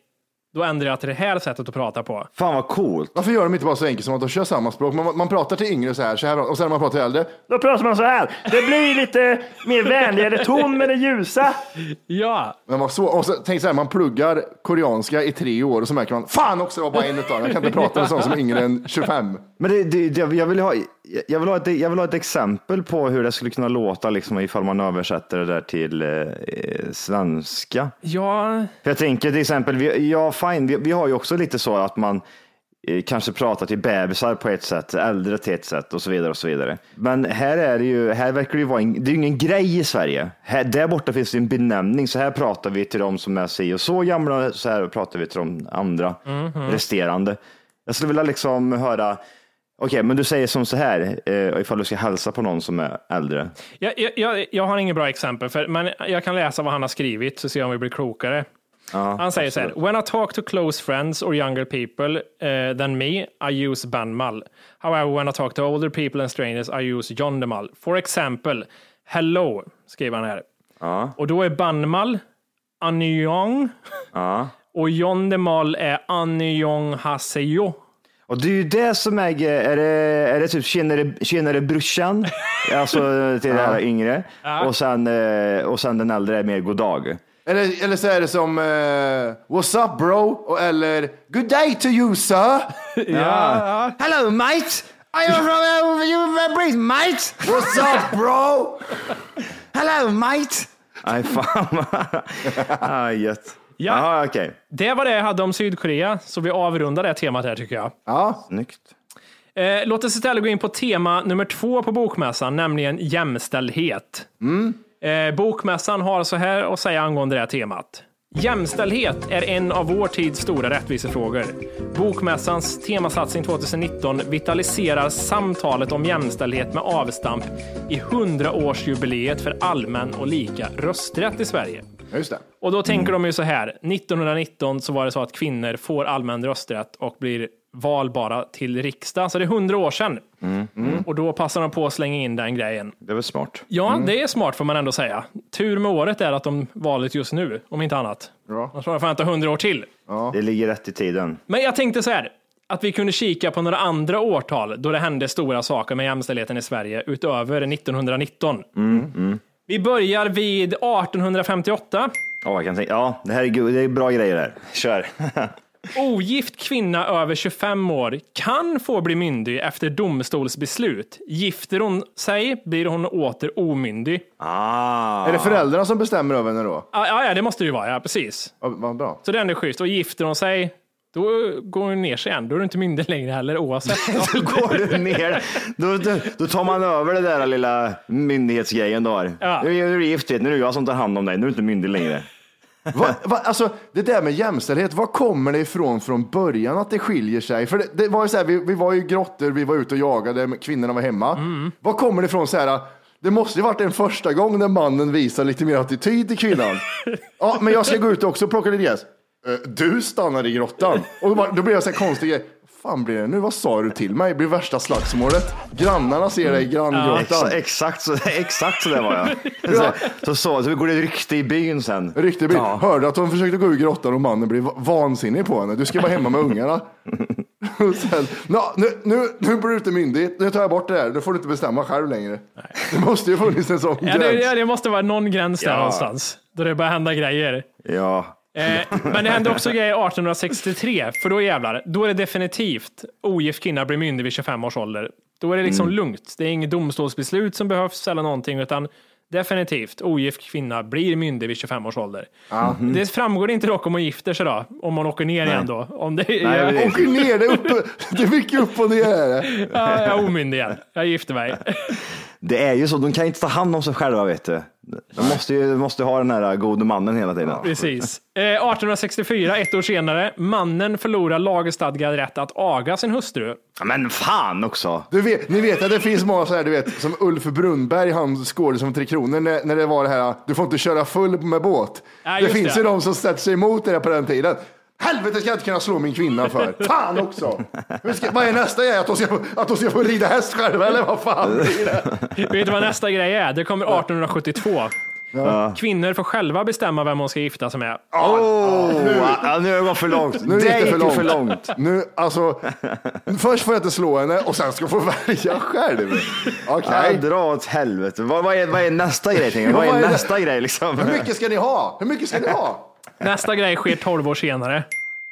då ändrar jag till det här sättet att prata på. Fan vad coolt. Varför gör de inte bara så enkelt som att de kör samma språk? Man, man pratar till yngre så här, så här och sen när man pratar till äldre, Då pratar man så här. Det blir lite mer vänligare ton med det ljusa. Ja, Men vad så, och så, tänk så här, man pluggar koreanska i tre år och så märker man, fan också det var bara en utav dem. Jag kan inte prata med sån som är yngre än 25. Men det, det, det, jag, vill ha, jag, vill ha ett, jag vill ha ett exempel på hur det skulle kunna låta liksom, ifall man översätter det där till eh, svenska. ja, För jag tänker till exempel, vi, ja, fine, vi, vi har ju också lite så att man eh, kanske pratar till bebisar på ett sätt, äldre till ett sätt och så vidare. och så vidare. Men här är det ju, här verkar det ju vara en, det är ju ingen grej i Sverige. Här, där borta finns det en benämning, så här pratar vi till de som är si och så gamla, så här pratar vi till de andra resterande. Jag skulle vilja liksom höra, okej, men du säger som så här, eh, ifall du ska hälsa på någon som är äldre. Jag, jag- jag, jag har ingen bra exempel, för, men jag kan läsa vad han har skrivit så ser om vi blir klokare. han säger så här, when I talk to close friends or younger people eh, than me, I use banmal. However, when I talk to older people and strangers, I use jondemal. For example, hello, skriver han här. Och då är banmal annyeong och jondemal är annyeong haseyo. Och det är ju det som är, är det, är det typ tjenare, tjenare brorsan, (laughs) alltså till det här yngre, och, sen, eh, och sen den äldre är mer god dag. Eller, eller så är det som eh, What's up bro? Och, eller Good day to you sir. (laughs) Ja. (laughs) Hello mate! I am from uh, you Britain mate! What's up bro? Hello mate! Nej fan. ah, gött. Ja. Jaha, okej. Det var det jag hade om Sydkorea, så vi avrundar det temat här tycker jag. Ja, Snyggt. Eh, låt oss istället gå in på tema nummer två på Bokmässan, nämligen jämställdhet. Eh, bokmässan har så här att säga angående det här temat. Jämställdhet är en av vår tids stora rättvisefrågor. Bokmässans temasatsning 2019 vitaliserar samtalet om jämställdhet med avstamp i 100-årsjubileet för allmän och lika rösträtt i Sverige. Just det. Och då tänker de ju så här, 1919 så var det så att kvinnor får allmän rösträtt och blir valbara till riksdag, så det är 100 år sedan. Och då passar de på att slänga in den grejen. Det är väl smart. Ja, det är smart får man ändå säga. Tur med året är att de valet just nu, om inte annat. Bra. Jag tror jag får vänta 100 år till. Det ligger rätt i tiden. Men jag tänkte så här, att vi kunde kika på några andra årtal då det hände stora saker med jämställdheten i Sverige utöver 1919. Vi börjar vid 1858. Ja, jag kan tänka. Ja, det här är, det är bra grejer där. Kör. (laughs) Ogift kvinna över 25 år kan få bli myndig efter domstolsbeslut. Gifter hon sig blir hon åter omyndig. ah. Är det föräldrarna som bestämmer över henne då? Ja, ja, ja, det måste det ju vara. Ja, precis. Ja, Vad bra. Så det är ändå schysst. Och gifter hon sig, då går hon ner sig igen. Då är du inte myndig längre heller oavsett. (laughs) Då går du ner. Då, då, då tar man över det där lilla myndighetsgrejen du har. Ja. Nu är du gift, du. nu är det jag som tar hand om dig. Nu är du inte myndig längre. Va, va, alltså, det där med jämställdhet, var kommer det ifrån från början att det skiljer sig? För det, det var ju så här, vi, vi var i grottor, vi var ute och jagade, kvinnorna var hemma. Var kommer det ifrån så här? Det måste ju varit en första gång när mannen visar lite mer attityd till kvinnan. (laughs) ja, men jag ska gå ut också och plocka lite gräs. "Eh, Du stannar i grottan. Och då, bara- då blir jag så här konstig. Fan blir det nu? Vad sa du till mig? Det blir värsta slagsmålet. Grannarna ser dig i granngrottan. Exa, exakt, så, exakt så där var jag. (laughs) Så, så, så, så går det rykte i byn sen. Riktig bild. Ja. Hörde att hon försökte gå ur grottan och mannen blev vansinnig på henne. Du ska vara hemma med ungarna. (laughs) Sen, "Nå, nu, nu, nu blir du inte myndig. Nu tar jag bort det där. Nu får du inte bestämma själv längre. Det måste ju funnits en sån ja, det, gräns. ja, det måste vara någon gräns där Ja. någonstans. Då det börjar hända grejer. Ja. Eh, men det hände också grejer 1863, för då jävlar, då är det definitivt ogift kvinna blir myndig vid 25 års ålder. Då är det liksom lugnt. Det är inget domstolsbeslut som behövs eller någonting, utan definitivt ogift kvinna blir myndig vid 25 års ålder. Det framgår inte dock om hon gifter sig då, om man åker ner igen då. Om det, Nej, jag, det- Åker ner, det är, uppe, det är mycket upp och ner. Är det. ja, jag är omyndig igen. Jag gifter mig. (laughs) Det är ju så, de kan inte ta hand om sig själva vet du. De måste ju måste ha den här gode mannen hela tiden. Precis. Eh, 1864, ett år senare, mannen förlorar lagstadgad rätt att aga sin hustru. Ja, Men fan också. Du vet, ni vet att det finns många så här, du vet, som Ulf Brunnberg, han skådespelaren som Tre Kronor, när, när det var det här, du får inte köra full med båt. Ja, det finns det. ju de som sätter sig emot det där på den tiden. Helvete ska jag inte kunna slå min kvinna för. Fan också. Ska, vad är nästa grej? Att de, ska få, att de ska få rida häst själva eller vad fan blir det? Vet du vad nästa grej är? Det kommer 1872. Kvinnor får själva bestämma vem de ska gifta sig med. Oh, ja, nu har det gått för långt. Nu gick det det gick långt. för långt. Nu, alltså, först får jag inte slå henne och sen ska jag få välja själv. Okej. Ja, dra åt helvete. Vad, vad, är, vad är nästa grej? Vad är det? nästa grej liksom? Hur mycket ska ni ha? Hur mycket ska ni ha? Nästa grej sker 12 år senare.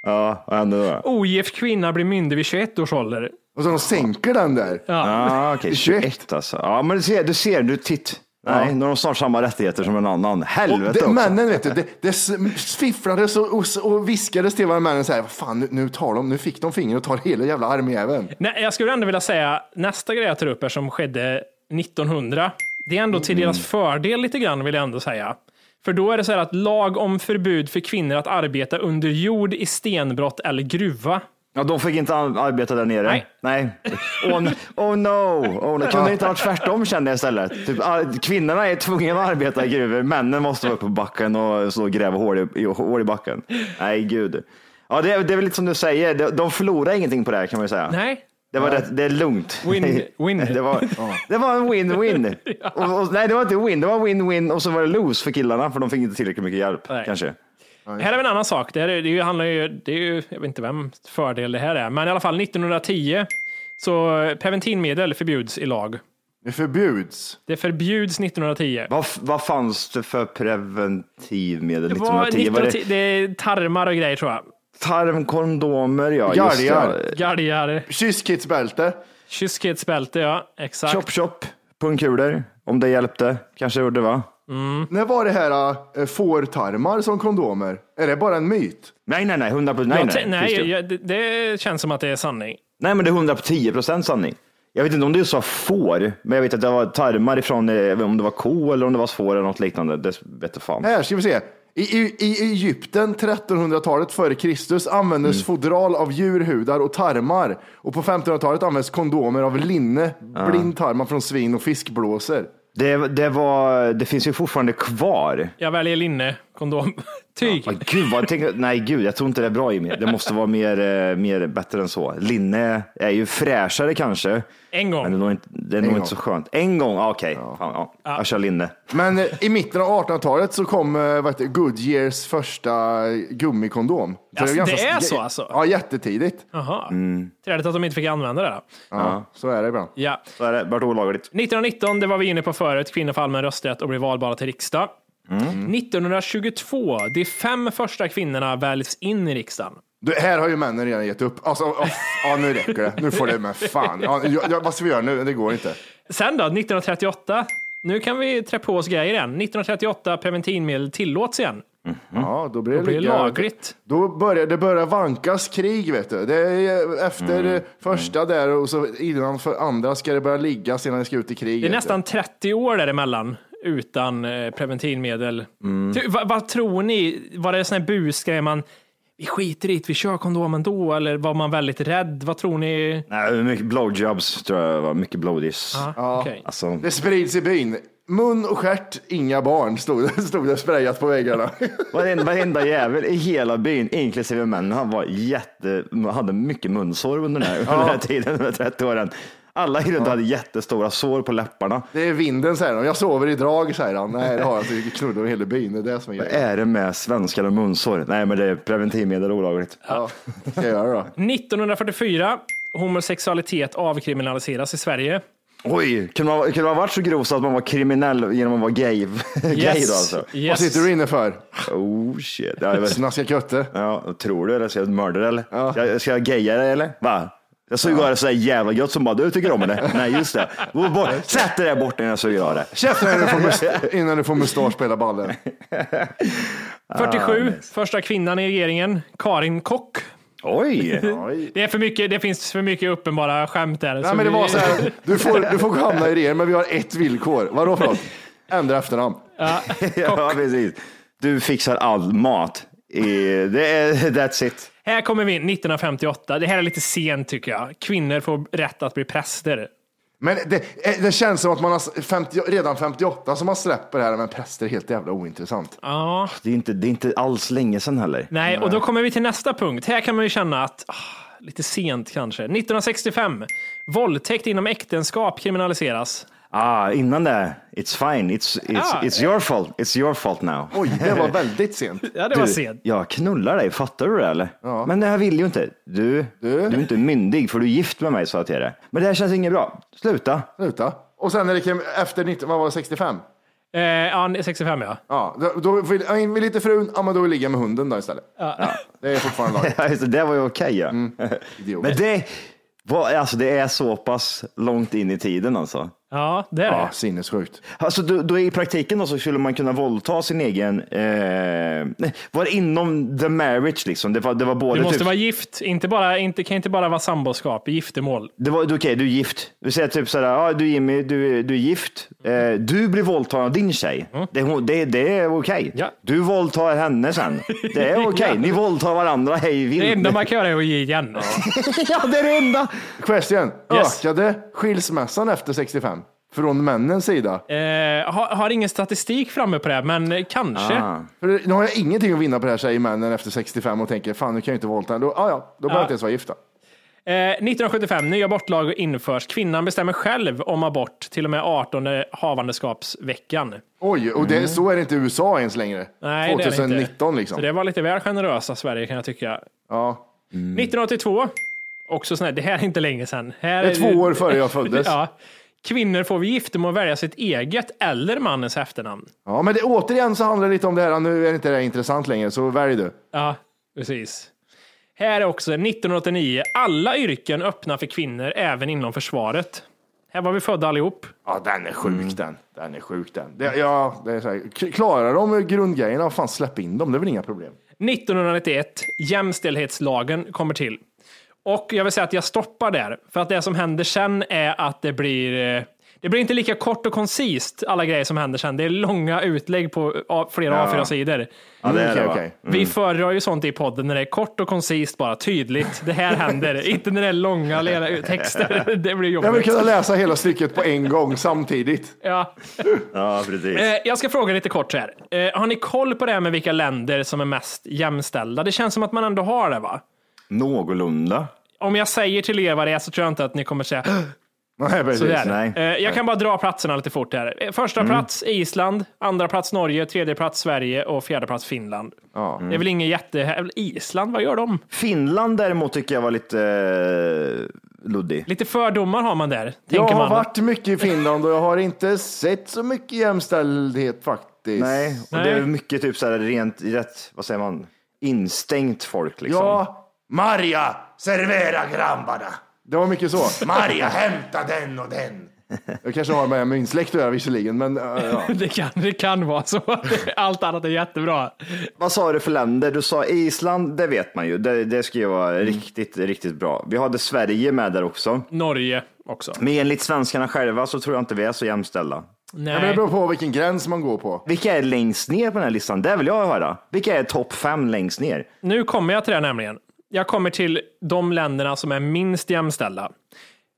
Ja, vad händer då? Ogift kvinna blir myndig vid 21 års ålder. Och så de sänker den där. Ja, okej. 21 alltså. Ja, men du ser, du ser, du titt. Nej, nu har de snart samma rättigheter som en annan. Och Helvete det, också. männen vet du, det, det s- fifflades och, och, och viskades till varandra männen så här, "Vad fan nu, nu tar de, nu fick de finger och tar hela jävla armjäveln. Nej, jag skulle ändå vilja säga nästa grej jag tar upp är som skedde 1900. Det är ändå till deras fördel lite grann vill jag ändå säga. För då är det så här att lag om förbud för kvinnor att arbeta under jord i stenbrott eller gruva. Ja, de fick inte ar- arbeta där nere. Nej. Nej. Oh, n- oh no. Oh, det kunde inte vara tvärtom kände jag istället. Typ, ah, kvinnorna är tvungna att arbeta i gruvor. Männen måste vara uppe på backen och så gräva hål i, i, hål i backen. Nej, gud. Ja, det, är- det är väl lite som du säger. De, de förlorar ingenting på det här kan man ju säga. Nej, Det, var rätt, det är lugnt. Win- win. Det var, (laughs) det var en win-win. Och, och, nej, det var inte win. Det var win-win och så var det lose för killarna för de fick inte tillräckligt mycket hjälp. Nej. Kanske. Här har vi en annan sak. Det, här är, det är handlar ju, det är ju, jag vet inte vem fördel det här är, men i alla fall 1910 så preventivmedel förbjuds i lag. Det förbjuds. Det förbjuds 1910. Vad, vad fanns det för preventivmedel Det var 1910? Var 1910, det är tarmar och grejer tror jag. Tarmkondomer, ja. Galgar. Galgar, Kysskitsbälte. ja exakt. Chop chop, pungkulor. Om det hjälpte. Kanske gjorde va? När var det här äh, fårtarmar som kondomer? Är det bara en myt? Nej, nej, nej. 100 procent. Nej, Jag nej. nej, jag, det, det känns som att det är sanning. nej, men det är 110 procent sanning. Jag vet inte om du sa får, men jag vet att det var tarmar ifrån, eh, om det var ko eller om det var får eller något liknande. Det vet jag fan. Här ska vi se. I, i, I Egypten 1300-talet före Kristus användes fodral av djurhudar och tarmar. Och på 1500-talet används kondomer av linne, blindtarmar från svin och fiskblåsor. Det, det, var, det finns ju fortfarande kvar. Jag väljer linne, kondom, (laughs) tyg. Ja, gud, vad, tänk, nej, gud, jag tror inte det är bra Jimmy. Det måste vara mer, eh, mer bättre än så. Linne är ju fräschare kanske. En gång. Men det är nog inte, det är nog inte så skönt. En gång, ah, okej. Fan, ja. Jag kör linne. Men eh, i mitten av 1800-talet så kom eh, vad det, Goodyears första gummikondom. Så Alltså, ganska- det är så alltså? Ja, jättetidigt. Jaha. Mm. Träligt att de inte fick använda det. Då. Ja, Så är det ibland. Ja. Så är det, vart olagligt. 1919, det var vi inne på förut, kvinnor får allmän rösträtt och blir valbara till riksdag. 1922, de fem första kvinnorna väljs in i riksdagen. Du, här har ju männen redan gett upp. Alltså, oh, ja, nu räcker det. Nu får det med fan. Ja, ja, vad ska vi göra nu? Det går inte. Sen då, 1938, nu kan vi trä på oss grejer igen. 1938, preventivmedel tillåts igen. Ja, då blir det, Då blir det lagligt. Då börjar det börjar vankas krig, vet du. Det är efter Mm. första där och så innan för andra ska det börja ligga sedan det ska ut i krig. Det är nästan 30 år däremellan utan eh, preventivmedel. Ty, vad, vad tror ni? Var det en sån här busgrej man, vi skiter i det, vi kör kondomen då? Eller var man väldigt rädd? Vad tror ni? Nej, mycket blowjobs tror jag var. Mycket blowdies. Ja. okej. Alltså, Det sprids i byn. Mun och stjärt, inga barn, stod (laughs) stod det sprayat på väggarna. (laughs) varenda, varenda jävel i hela byn, inklusive männen, han var jätte, hade mycket munsår under den här, under den här tiden, de 30 åren. Alla i runt hade jättestora sår på läpparna. Det är vinden, säger han. Jag sover i drag, säger han. Nej, det har jag inte. Jag knullar över hela byn. Det är det som är Vad grejen. är det med svenskar och munsår? Nej, men det är preventivmedel olagligt. Ja, vad ska jag göra då? 1944, homosexualitet avkriminaliseras i Sverige. Oj, kunde man, kunde man ha varit så grov så att man var kriminell genom att vara gay? (laughs) gay då alltså? Vad Yes. sitter du inne för? Oh shit. Ja, jag vet. Snaska kötte. Ja, tror du? Eller ska jag mörda dig, eller? Ska, jag, ska jag gaya dig eller? Va? Jag suger av det så där jävla gött som bara du tycker om (laughs) det. Nej, just det. Sätt dig där borta innan jag suger av det. Käften innan du får (laughs) must- innan du får mustasch på hela ballen. 47, första kvinnan i regeringen, Karin Kock. (laughs) Oj! Det, är för mycket, det finns för mycket uppenbara skämt där. Nej, men det var så här, du får, du får hamna i regeringen, men vi har ett villkor. Vadå för något? Ändra efternamn. ja, precis. Du fixar all mat. I, det är, that's it. Här kommer vi in 1958. Det här är lite sent tycker jag. Kvinnor får rätt att bli präster. Men det, eh, det känns som att man har 50, redan 58 som man släpper det här, men präster är helt jävla ointressant. Ja, Det är, inte, det är inte alls länge sedan heller. nej, och då kommer vi till nästa punkt. Här kan man ju känna att ah, lite sent kanske. 1965. Våldtäkt inom äktenskap kriminaliseras. Ah, innan det, it's fine. It's, it's, Ja. it's your fault. It's your fault now. Oj, det var (laughs) väldigt sent. Ja, det var Du, sent. jag knullar dig, fattar du det eller? Men det här vill ju inte. Du, du, är inte myndig för du är gift med mig sa jag till dig. Men det här känns inget bra. Sluta. Sluta. Och sen när det kom efter 90, vad var det, 65? Eh, ja, 65 ja. Ja, då, då vill, ja, vill inte frun, ja men då ligger jag med hunden då istället. Ja, det är fortfarande (laughs) lag. Ja, just det, var ju okej ja. (laughs) Idiot. Men det, var, alltså, det är så pass långt in i tiden alltså. Ja, det är Ja, det. sinnessjukt. Alltså då, då i praktiken då så skulle man kunna våldta sin egen, eh, var det inom the marriage liksom? Det var, det var både Du måste typ, vara gift, inte bara, inte, kan inte bara vara samboskap, giftermål. det var, okej, du är gift. Du säger typ sådär, ja du Jimmy, du, du är gift. Eh, du blir våldtagen av din tjej. Det, är hon- det, det är okej. Mm. Ja. Du våldtar henne sen. Det är (laughs) okej. Ja. Ni våldtar varandra hej vilt. Det enda man kan göra är att ge igen. ja, (laughs) det är det enda. Question. Yes. Ökade skilsmässan efter 65? Från männens sida? Eh, har, har ingen statistik framme på det, men kanske. Ah. För nu har jag ingenting att vinna på det här, säger männen efter 65 och tänker fan nu kan jag inte våldta henne. Då, ah, ja, då behöver jag inte ens vara gifta. Eh, 1975, ny abortlag införs. Kvinnan bestämmer själv om abort till och med 18 havandeskapsveckan. Oj, och det, så är det inte i USA ens längre. Mm. Nej, det är det 2019 inte. liksom. Så det var lite väl generösa Sverige kan jag tycka. Ja. 1982, också sån här, det här är inte länge sedan. Här Det är två år före jag föddes. (laughs) ja. Kvinnor får vid giftermål välja sitt eget eller mannens efternamn. Ja, men det, återigen så handlar det lite om det här, nu är det inte det här intressant längre, så välj du. Ja, precis. Här är också 1989. Alla yrken öppna för kvinnor, även inom försvaret. Här var vi födda allihop. Ja, den är sjuk den. Den är sjuk den. Det, ja, det är så här, klarar de grundgrejerna, fan släpp in dem, det är väl inga problem. 1991, jämställdhetslagen kommer till. Och jag vill säga att jag stoppar där, för att det som händer sen är att det blir eh, det blir inte lika kort och koncist, alla grejer som händer sen. Det är långa utlägg på flera Ja. A4-sidor. Ja, det är det okej. Vi föredrar ju sånt i podden när det är kort och koncist, bara tydligt. Det här händer, (laughs) inte när det är långa lera texter. (laughs) Det blir Jag vill jobbigt. kunna läsa hela stycket på en gång samtidigt. Ja. Ja, precis. Eh, jag ska fråga lite kort så här. Eh, har ni koll på det här med vilka länder som är mest jämställda? Det känns som att man ändå har det, va? Någorlunda. Om jag säger till er vad det är så tror jag inte att ni kommer säga (gasps) Nej, precis. sådär. nej. Eh, jag kan bara dra platserna lite fort här. Eh, Första plats Island, andra plats Norge, tredje plats Sverige och fjärde plats Finland. Ja. Det är väl ingen jätte... Island, vad gör de? Finland däremot tycker jag var lite eh, luddig. Lite fördomar har man där, Jag tänker har man. varit mycket i Finland och jag har inte sett så mycket jämställdhet faktiskt. Nej, och Nej. det är mycket typ så här rent, rätt, vad säger man, instängt folk liksom. Ja, Maria, servera grabbarna. Det var mycket så. Maria, hämta den och den. Jag kanske har med min släkt att göra visserligen, men äh, ja. (laughs) Det kan, det kan vara så. (laughs) Allt annat är jättebra. Vad sa du för länder? Du sa Island, det vet man ju. Det, det ska ju vara riktigt, riktigt bra. Vi hade Sverige med där också. Norge också. Men enligt svenskarna själva så tror jag inte vi är så jämställda. Ja, men det Nej. beror på vilken gräns man går på. Vilka är längst ner på den här listan? Det vill jag höra. Vilka är topp fem längst ner? Nu kommer jag till det nämligen. Jag kommer till de länderna som är minst jämställda.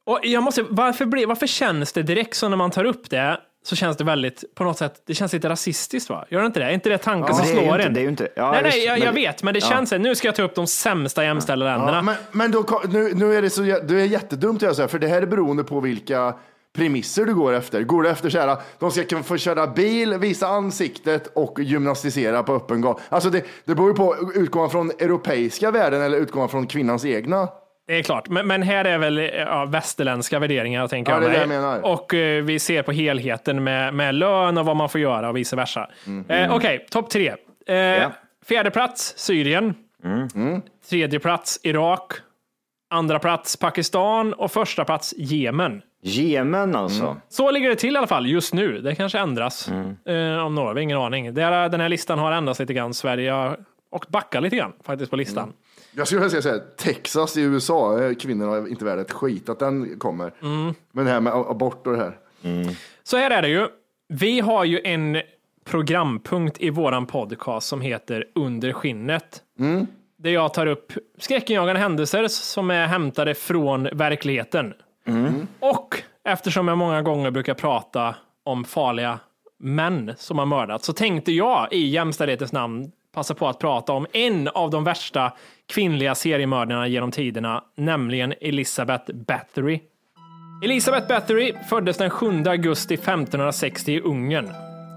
Och jag måste, varför, blir, varför känns det direkt så när man tar upp det så känns det väldigt, på något sätt, det känns lite rasistiskt va? Gör det inte det? Är inte det tanken som det är ju slår inte- en? det är ju inte- ja, nej, nej, jag, men- jag vet, men det ja. känns, nu ska jag ta upp de sämsta jämställda länderna. Ja, men men då, nu, nu är det så det är jättedumt att göra så här, för det här är beroende på vilka premisser du går efter. Går du efter så här, de ska kunna få köra bil, visa ansiktet och gymnastisera på öppen gata. Alltså det, det beror ju på, utgår man från europeiska värden eller utgår man från kvinnans egna? Det är klart, men, men här är väl ja, västerländska värderingar tänker Ja, jag det är mig. det jag menar. Och eh, vi ser på helheten med, med lön och vad man får göra och vice versa. Eh, Okej, topp tre. Eh, Fjärde plats Syrien. Tredje plats Irak. Andra plats Pakistan och första plats Jemen. Jemen alltså. Så ligger det till i alla fall just nu. Det kanske ändras eh, om några, har ingen aning. Här, den här listan har ändrats lite grann. Sverige har och backar lite grann faktiskt på listan. Jag skulle vilja säga så här, Texas i USA, är kvinnorna inte värda ett skit att den kommer. Men det här med abort och det här. Så här är det ju. Vi har ju en programpunkt i våran podcast som heter Under skinnet. Där jag tar upp skräckinjagande händelser som är hämtade från verkligheten. Och eftersom jag många gånger brukar prata om farliga män som har mördats så tänkte jag i jämställdhetens namn passa på att prata om en av de värsta kvinnliga seriemördarna genom tiderna, nämligen Elizabeth Bathory. Elisabeth Bathory föddes den 7 augusti 1560 i Ungern.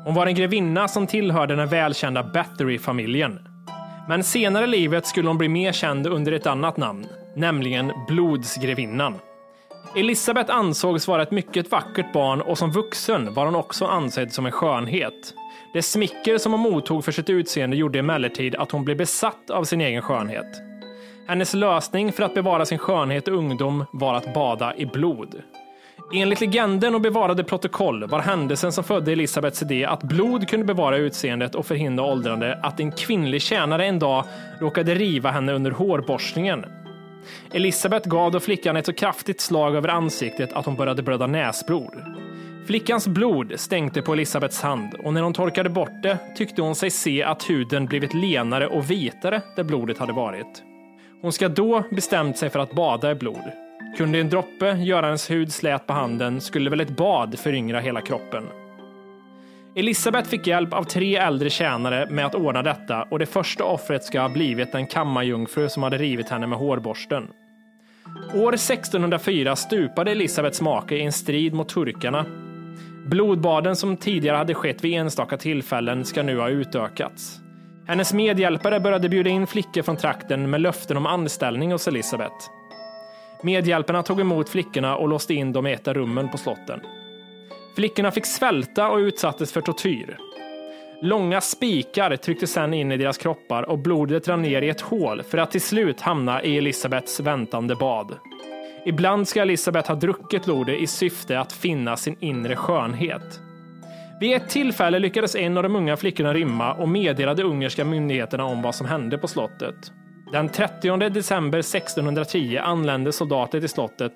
Hon var en grevinna som tillhörde den välkända Bathory-familjen. Men senare i livet skulle hon bli mer känd under ett annat namn, nämligen Blodsgrevinnan. Elisabeth ansågs vara ett mycket vackert barn och som vuxen var hon också ansedd som en skönhet. Det smicker som hon mottog för sitt utseende gjorde emellertid att hon blev besatt av sin egen skönhet. Hennes lösning för att bevara sin skönhet och ungdom var att bada i blod. Enligt legenden och bevarade protokoll var händelsen som födde Elisabeths idé att blod kunde bevara utseendet och förhindra åldrande att en kvinnlig tjänare en dag råkade riva henne under hårborstningen. Elisabeth gav då flickan ett så kraftigt slag över ansiktet att hon började blöda näsblod. Flickans blod stänkte på Elisabeths hand och när hon torkade bort det tyckte hon sig se att huden blivit lenare och vitare där blodet hade varit. Hon ska då bestämt sig för att bada i blod. Kunde en droppe göra hennes hud slät på handen skulle väl ett bad föryngra hela kroppen. Elisabeth fick hjälp av tre äldre tjänare med att ordna detta och det första offret ska ha blivit en kammarjungfru som hade rivit henne med hårborsten. År 1604 stupade Elisabets make i en strid mot turkarna. Blodbaden som tidigare hade skett vid enstaka tillfällen ska nu ha utökats. Hennes medhjälpare började bjuda in flickor från trakten med löften om anställning hos Elisabet. Medhjälparna tog emot flickorna och låste in dem i ett av rummen på slotten. Flickorna fick svälta och utsattes för tortyr. Långa spikar trycktes sedan in i deras kroppar och blodet rann ner i ett hål för att till slut hamna i Elisabets väntande bad. Ibland ska Elisabet ha druckit blodet i syfte att finna sin inre skönhet. Vid ett tillfälle lyckades en av de unga flickorna rymma och meddelade ungerska myndigheterna om vad som hände på slottet. Den 30 december 1610 anlände soldater till slottet.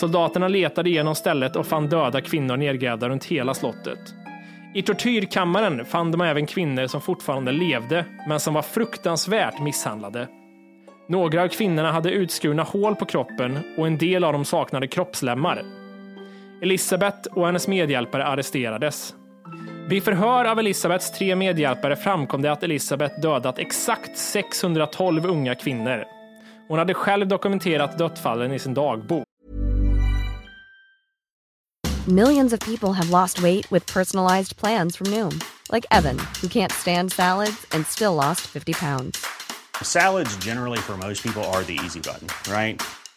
Soldaterna letade igenom stället och fann döda kvinnor nedgrävda runt hela slottet. I tortyrkammaren fann de även kvinnor som fortfarande levde, men som var fruktansvärt misshandlade. Några av kvinnorna hade utskurna hål på kroppen och en del av dem saknade kroppslemmar. Elisabeth och hennes medhjälpare arresterades. Vid förhör av Elisabets tre medhjälpare framkom det att Elisabet dödat exakt 612 unga kvinnor. Hon hade själv dokumenterat dödsfallen i sin dagbok. Millions of people have lost weight with personalized plans from Noom, like Evan, who can't stand salads and still lost 50 pounds. Salads, generally, for most people, are the easy button, right?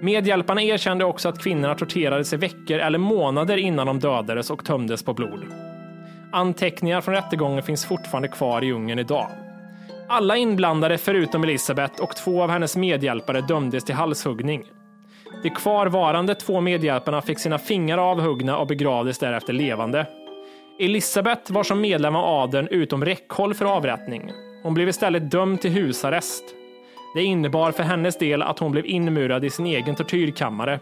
Medhjälparna erkände också att kvinnorna torterades i veckor eller månader innan de dödades och tömdes på blod. Anteckningar från rättegången finns fortfarande kvar i Ungern idag. Alla inblandade förutom Elisabeth och två av hennes medhjälpare dömdes till halshuggning. De kvarvarande två medhjälparna fick sina fingrar avhuggna och begravdes därefter levande. Elisabeth var som medlem av adeln utom räckhåll för avrättning. Hon blev istället dömd till husarrest. Det innebar för hennes del att hon blev inmurad i sin egen tortyrkammare.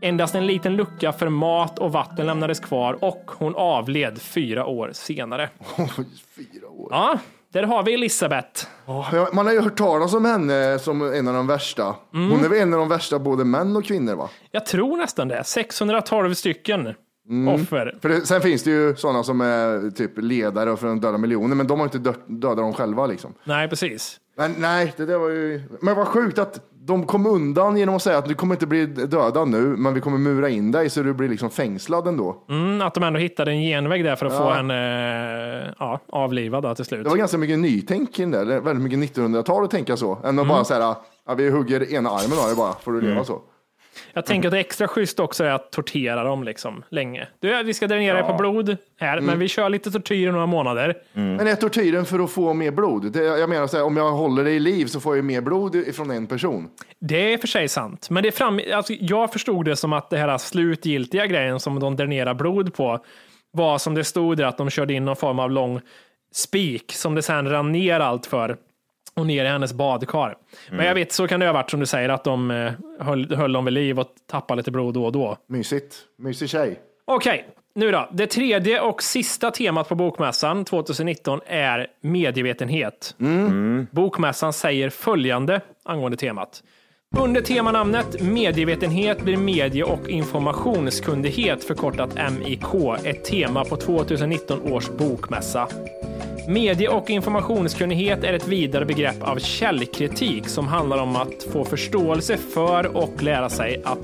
Endast en liten lucka för mat och vatten lämnades kvar och hon avled fyra år senare. Fyra år. Ja, där har vi Elisabeth. Ja, Man har ju hört talas om henne som en av de värsta. Mm. Hon är väl en av de värsta både män och kvinnor va? Jag tror nästan det. 612 stycken Mm. offer. För det, sen finns det ju sådana som är typ ledare för de döda miljoner, men de har inte dödat dem själva liksom. Nej, precis. Men nej, det där var ju... Men vad sjukt att de kom undan genom att säga att du kommer inte bli dödad nu, men vi kommer mura in dig så du blir liksom fängslad ändå. Mm, att de ändå hittade en genväg där för att Ja. få henne eh, ja, avlivad då, till slut. Det var ganska mycket nytänk i den där, det är väldigt mycket 1900-tal att tänka så, än att bara säga ja, vi hugger ena armen av dig bara, får du leva så. Jag tänker att det är extra schysst också är att tortera dem liksom länge. Du, vi ska dränera dig på blod här, Mm. men vi kör lite tortyr i några månader. Men är tortyren för att få mer blod? Det, jag menar så här, om jag håller dig i liv så får jag mer blod ifrån en person. Det är för sig sant, men det är fram, alltså, jag förstod det som att det här slutgiltiga grejen som de dränerar blod på var som det stod där att de körde in någon form av lång spik som det sen rann ner allt för och ner i hennes badkar. Men jag vet, så kan det ha varit som du säger, att de eh, höll, höll dem vid liv och tappade lite blod då och då. Mysigt. Mysig tjej. Okej, nu då. Det tredje och sista temat på Bokmässan 2019 är medievetenhet. Bokmässan säger följande angående temat. Under temanamnet medievetenhet blir medie och informationskunnighet förkortat MIK ett tema på 2019 års bokmässa. Medie och informationskunnighet är ett vidare begrepp av källkritik som handlar om att få förståelse för och lära sig att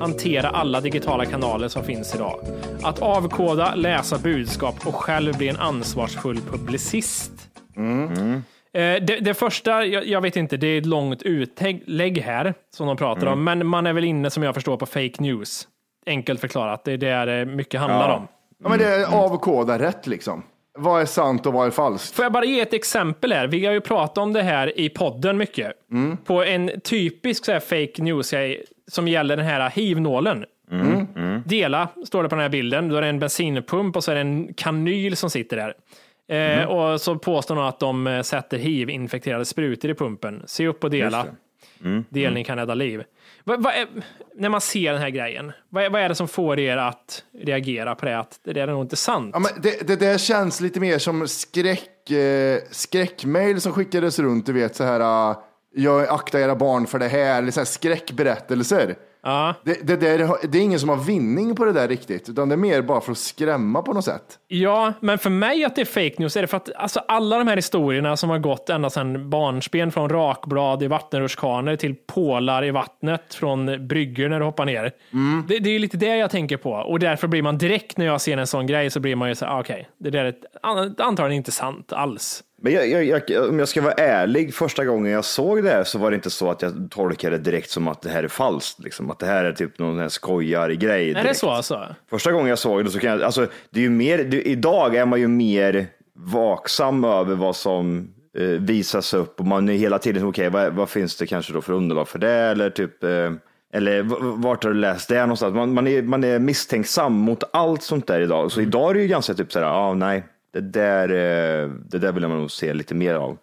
hantera alla digitala kanaler som finns idag. Att avkoda, läsa budskap och själv bli en ansvarsfull publicist. Eh, Det, det första, jag, jag vet inte, det är ett långt utlägg här som de pratar om, men man är väl inne som jag förstår på fake news. Enkelt förklarat, det är det mycket handlar om. Ja, men det är avkoda rätt liksom. Vad är sant och vad är falskt? Får jag bara ge ett exempel här? Vi har ju pratat om det här i podden mycket. På en typisk så här fake news som gäller den här hiv-nålen. Dela, står det på den här bilden. Då är det en bensinpump och så är det en kanyl som sitter där. Eh, och så påstår de att de eh, sätter hiv-infekterade sprutor i pumpen. Se upp och dela. Delning kan rädda liv. Va, va är, när man ser den här grejen, vad är, är det som får er att reagera på det? Att det där är nog inte sant. Ja, men det, det där känns lite mer som skräck, eh, skräckmail som skickades runt, du vet så här, uh, jag aktar era barn för det här, eller så här skräckberättelser. Ja. Det, det, där, det är ingen som har vinning på det där riktigt, utan det är mer bara för att skrämma på något sätt. Ja, men för mig att det är fake news är det för att alltså, alla de här historierna som har gått ända sedan barnsben från rakblad i vattenrutschkanor till pålar i vattnet från bryggor när du hoppar ner. Det, det är lite det jag tänker på och därför blir man direkt när jag ser en sån grej så blir man ju så här, ah, okej, det där är antagligen inte sant alls. Men jag, jag, jag, om jag ska vara ärlig, första gången jag såg det här så var det inte så att jag tolkade det direkt som att det här är falskt. Liksom. Att det här är typ någon här skojar-grej. Är det direkt. så alltså? Första gången jag såg det så kan jag, alltså det är ju mer, det, idag är man ju mer vaksam över vad som eh, visas upp och man är hela tiden, okej vad, vad finns det kanske då för underlag för det eller typ eh, eller vart har du läst det någonstans? Man, man, är, man är misstänksam mot allt sånt där idag. Så idag är det ju ganska typ sådär, ja ah, nej, det där, eh, det där vill man nog se lite mer av.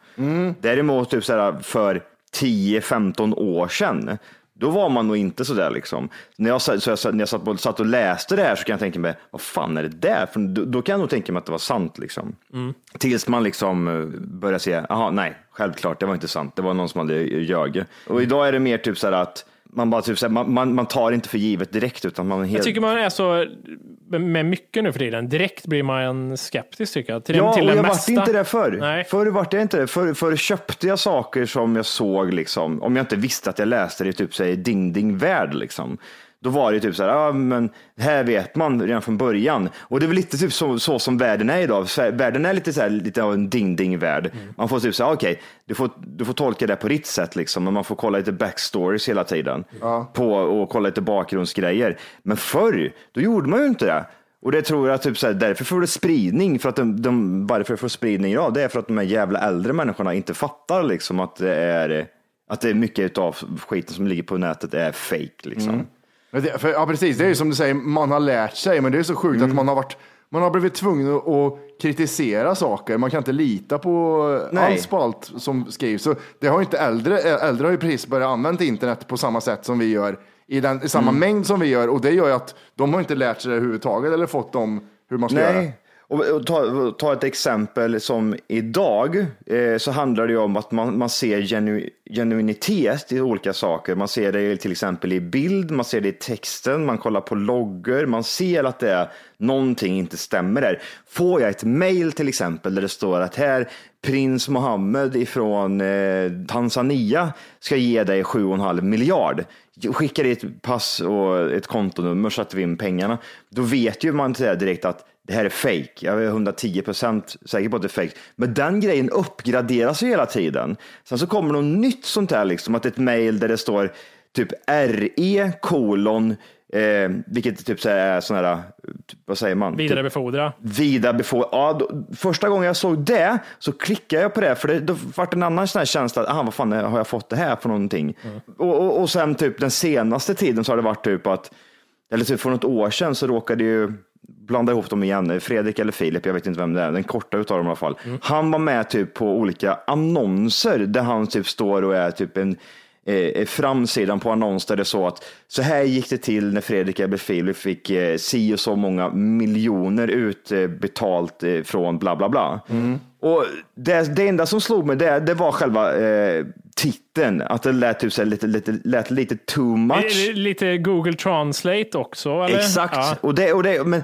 Däremot typ sådär för 10-15 år sedan, då var man nog inte sådär liksom. När jag, så jag, när jag satt, på, satt och läste det här så kan jag tänka mig, vad fan är det där? För då, då kan jag nog tänka mig att det var sant liksom. Tills man liksom börjar se, jaha nej, självklart det var inte sant, det var någon som hade ljugit. Och idag är det mer typ såhär att man bara typ såhär, man, man, man tar inte för givet direkt utan man helt... Jag tycker man är så med mycket nu för tiden. Direkt blir man skeptisk tycker jag. Till, Ja, till och jag vart inte det förr. Nej. Förr vart jag inte det. Förr, förr köpte jag saker som jag såg, liksom, om jag inte visste att jag läste det typ säg, Ding Ding Värld. Liksom. Då var det typ så här, ja, men här vet man redan från början. Och det är väl lite typ så, så som världen är idag. Världen är lite, så här, lite av en Ding Ding Värld. Man får typ säga, okej, du, får, du får tolka det på ditt sätt, liksom, men man får kolla lite backstories hela tiden. På, och kolla lite bakgrundsgrejer. Men förr, då gjorde man ju inte det. Och det tror jag typ så här, därför får det spridning, för att de, de, varför får spridning idag, det är för att de här jävla äldre människorna inte fattar liksom att det är, att det är mycket av skiten som ligger på nätet är fake liksom. Men det, för, ja, precis. Det är ju som du säger, man har lärt sig, men det är så sjukt Mm. att man har varit man har blivit tvungen att kritisera saker. Man kan inte lita på Nej. alls på allt som skrivs. Så det har inte äldre, äldre har ju precis börjat använda internet på samma sätt som vi gör, i, den, i samma Mm. mängd som vi gör. Och det gör ju att de har inte lärt sig det överhuvudtaget eller fått dem hur man ska göra. Nej. Och, och ta, ta ett exempel som idag eh, så handlar det ju om att man, man ser genu, genuinitet i olika saker. Man ser det till exempel i bild, man ser det i texten, man kollar på loggor, man ser att det är någonting inte stämmer där. Får jag ett mail till exempel där det står att här prins Mohammed ifrån eh, Tanzania ska ge dig 7,5 miljard. Skickar ditt pass och ett kontonummer så att vi in pengarna. Då vet ju man det direkt att det här är fake. Jag är 110 procent säker på att det är fake. Men den grejen uppgraderas ju hela tiden. Sen så kommer något nytt sånt här, liksom, att ett mail där det står typ RE kolon, eh, vilket typ så är sån här, typ, vad säger man? Typ, Vidarebefordra. vidarebefordra. Ja, då, första gången jag såg det så klickade jag på det, för det, då vart en annan sån här känsla, att, aha, vad fan har jag fått det här för någonting? Och, och, och sen typ den senaste tiden så har det varit typ att, eller typ för något år sedan så råkade ju blanda ihop dem igen, Fredrik eller Filip, jag vet inte vem det är, den korta utav dem i alla fall. Han var med typ på olika annonser där han typ står och är typ en eh, framsidan på annons där det så att så här gick det till när Fredrik eller Filip fick eh, si och så många miljoner utbetalt eh, från bla bla bla. Och det, det enda som slog mig det, det var själva eh, titeln, att det lät, typ, så här, lite, lite, lät lite too much. Är det Lite Google Translate också? Eller? Exakt, Ja. och det, och det, men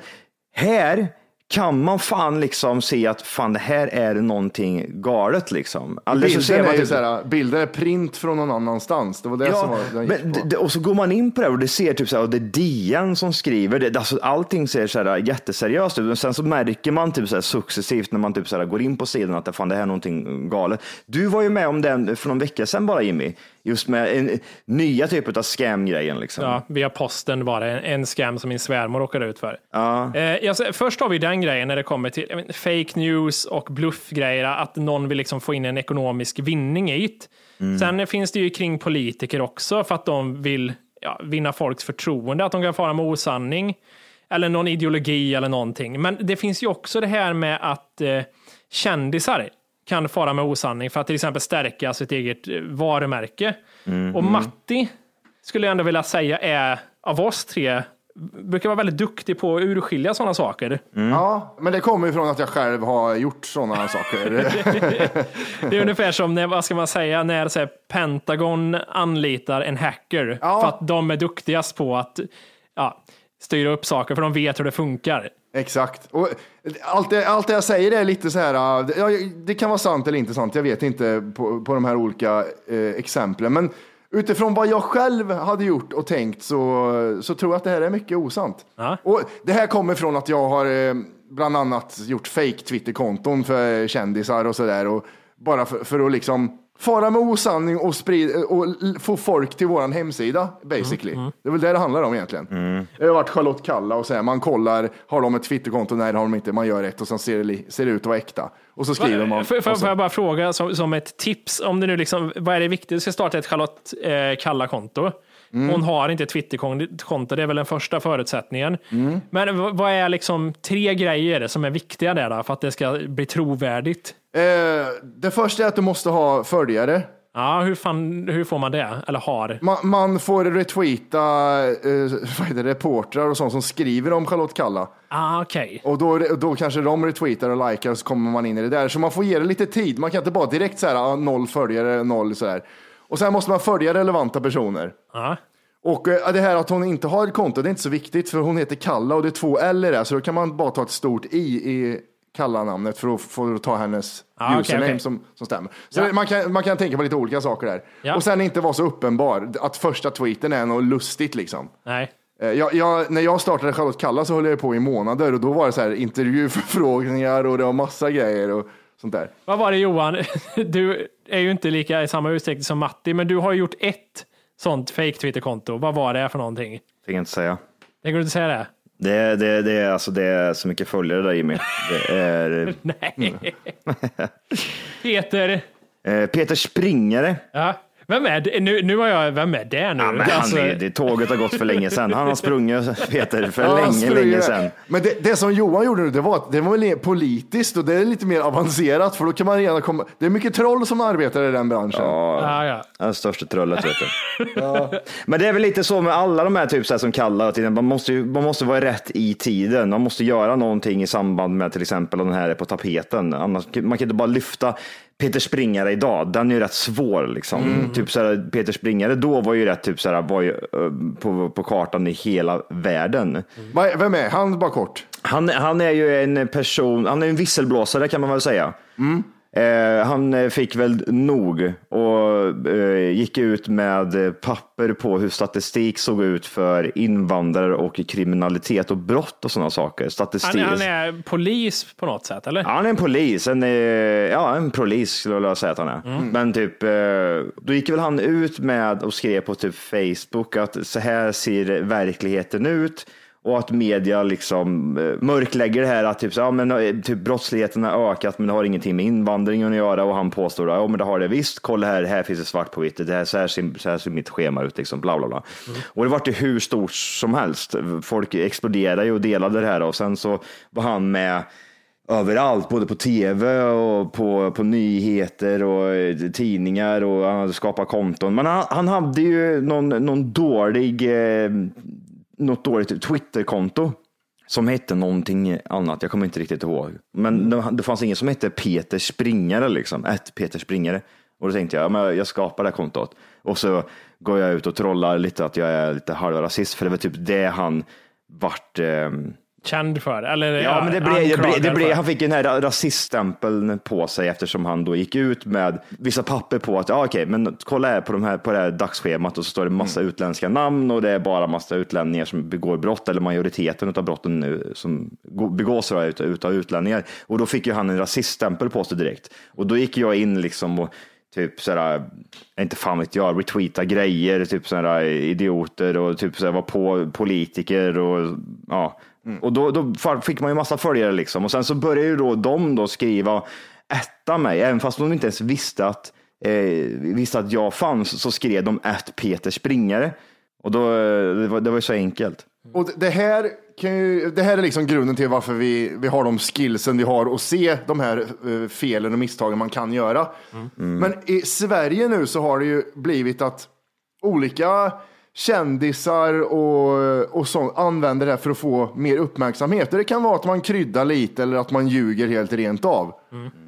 här kan man fan liksom se att fan det här är någonting galet liksom. Så ser Bilden man är typ- så här, bilder är print från någon annanstans. Det var det som var den men, på. det- det, och så går man in på det och det ser typ så här, och det är DN som skriver, det, alltså, allting ser så här jätteseriöst ut. Men sen så märker man typ så här successivt när man typ så här går in på sidan att det, fan, det här är någonting galet. Du var ju med om den för någon vecka sedan bara Jimmy, just med en, nya typer av scam-grejen. Liksom. Ja, via posten var det en, en scam som min svärmor råkade ut för. Ja. Eh, säger- först har vi den grejen när det kommer till vet, fake news och bluffgrejer, att någon vill liksom få in en ekonomisk vinning i det. Sen finns det ju kring politiker också för att de vill ja, vinna folks förtroende, att de kan fara med osanning eller någon ideologi eller någonting. Men det finns ju också det här med att eh, kändisar kan fara med osanning för att till exempel stärka sitt eget eh, varumärke. Och Matti skulle jag ändå vilja säga är av oss tre brukar vara väldigt duktig på att urskilja sådana saker. Ja, men det kommer ju från att jag själv har gjort sådana saker. (laughs) Det är ungefär som när, vad ska man säga, när så här, Pentagon anlitar en hacker Ja. för att de är duktigast på att ja, styra upp saker för de vet hur det funkar. Exakt. Och allt, det, allt det jag säger är lite så här, ja, det kan vara sant eller inte sant, jag vet inte på, på de här olika eh, exemplen. Men utifrån vad jag själv hade gjort och tänkt så, så tror jag att det här är mycket osant. Ja. Och det här kommer från att jag har eh, bland annat gjort fake Twitterkonton för kändisar och sådär. Bara för, för att liksom fara med osanning och, sprid, och få folk till våran hemsida basically. Det är väl det det handlar om egentligen. Det har varit Charlotte Kalla och så här, man kollar, har de ett Twitterkonto? Nej, det har de inte. Man gör ett och sen ser det, ser det ut att vara äkta. Och så skriver man. Får, får, får jag bara fråga som, som ett tips, om det nu liksom, vad är det viktigt? Du ska starta ett Charlotte eh, Kalla-konto. Mm. Hon har inte ett Twitterkonto, det är väl den första förutsättningen. Mm. Men vad är liksom tre grejer som är viktiga där då, för att det ska bli trovärdigt? Eh, det första är att du måste ha följare. Ja, hur, fan, hur får man det? Eller har? Man, man får retweeta eh, vad heter det, reportrar och sånt som skriver om Charlotte Kalla. Ah, Okej. Och då, då kanske de retweetar och likar och så kommer man in i det där. Så man får ge det lite tid. Man kan inte bara direkt säga ah, noll följare, noll sådär. Och sen måste man följa relevanta personer. Ja. Och eh, det här att hon inte har ett konto, det är inte så viktigt för hon heter Kalla och det är två L i det. Så då kan man bara ta ett stort I i Kalla-namnet för att få ta hennes Ah, username okej. Som, som stämmer. Så Ja. man, kan, man kan tänka på lite olika saker där. Ja. Och sen inte vara så uppenbar, att första tweeten är något lustigt liksom. Nej. Eh, Jag, jag, när jag startade Charlotte Kalla så höll jag på i månader och då var det så här intervjuförfrågningar och det var massa grejer och sånt där. Vad var det Johan? (laughs) Du är ju inte lika i samma utsträckning som Matti, men du har gjort ett sånt fake Twitterkonto. Vad var det för någonting? Jag inte säga. Tänker du inte säga det? Det, det, det, är, alltså, det är så mycket följare där Jimmy. Det är (laughs) Nej. (laughs) Peter. eh, Peter Springare. Ja. Vem är det? Nu, nu har jag, vem är det nu? Ja, men han Alltså, är, det, tåget har gått för länge sedan. Han har sprungit Peter för (laughs) Ja, länge, länge sedan. Men det, det som Johan gjorde nu, det var, att det var väl politiskt och det är lite mer avancerat för då kan man redan komma. Det är mycket troll som arbetar i den branschen. ja, ja. Han är det största trollet vet du. (laughs) Men det är väl lite så med alla de här typ så här som kallar till man måste, ju, man måste vara rätt i tiden. Man måste göra någonting i samband med till exempel om den här är på tapeten. Annars, man kan inte bara lyfta Peter Springare idag. Den är ju rätt svår liksom. Typ så här, Peter Springare då var ju rätt typ så här, var ju, eh, på, på kartan i hela världen. Vad- Vem är han bara kort? Han, han är ju en person, han är en visselblåsare kan man väl säga. Eh, han eh, fick väl nog och eh, gick ut med papper på hur statistik såg ut för invandrare och kriminalitet och brott och sådana saker. Statistik. Han, han är polis på något sätt, eller? Han är en polis, en, ja, en polis skulle jag säga att han är. Men typ, eh, då gick väl han ut med och skrev på typ Facebook att så här ser verkligheten ut och att media liksom eh, mörklägger det här att typ, så, ja, men, eh, typ brottsligheten har ökat men det har ingenting med invandringen att göra och han påstår att ja, men det har det visst. Kolla här, här finns det svart på vitt. Det här, så, här ser, så här ser mitt schema ut. Liksom, bla, bla, bla. Och det var ju hur stort som helst. Folk exploderade ju och delade det här och sen så var han med överallt, både på tv och på, på nyheter och eh, tidningar och han hade skapat konton. Men han, han hade ju någon, någon dålig, eh, något dåligt Twitterkonto som hette någonting annat. Jag kommer inte riktigt ihåg. Men det, det fanns ingen som hette Peter Springare, liksom. Ett Peter Springare. Och då tänkte jag, ja, men jag skapar det här kontot. Och så går jag ut och trollar lite att jag är lite halvrasist, för det var typ det han vart ehm, Känd för? Eller, Ja, men det blev, det blev, det blev, han fick ju den här rasiststämpeln på sig eftersom han då gick ut med vissa papper på att, ja okej, men kolla här på, de här, på det här dagsschemat och så står det massa utländska namn och det är bara massa utlänningar som begår brott eller majoriteten av brotten nu som begås av utav utlänningar. Och då fick ju han en rasiststämpel på sig direkt. Och då gick jag in liksom och typ sådär, inte fan vet jag, retweeta grejer, typ sådär idioter och typ sådär var på politiker och ja, Och då, då fick man ju massa följare liksom. Och sen så började ju då de då skriva etta mig, även fast de inte ens visste att, eh, visste att jag fanns, så skrev de ett Peter Springare. Och då, eh, det var, det var ju så enkelt. Och det här, kan ju, det här är liksom grunden till varför vi, vi har de skillsen vi har och se de här eh, felen och misstagen man kan göra. Men i Sverige nu så har det ju blivit att olika kändisar och, och sånt använder det här för att få mer uppmärksamhet. Det kan vara att man kryddar lite eller att man ljuger helt rent av.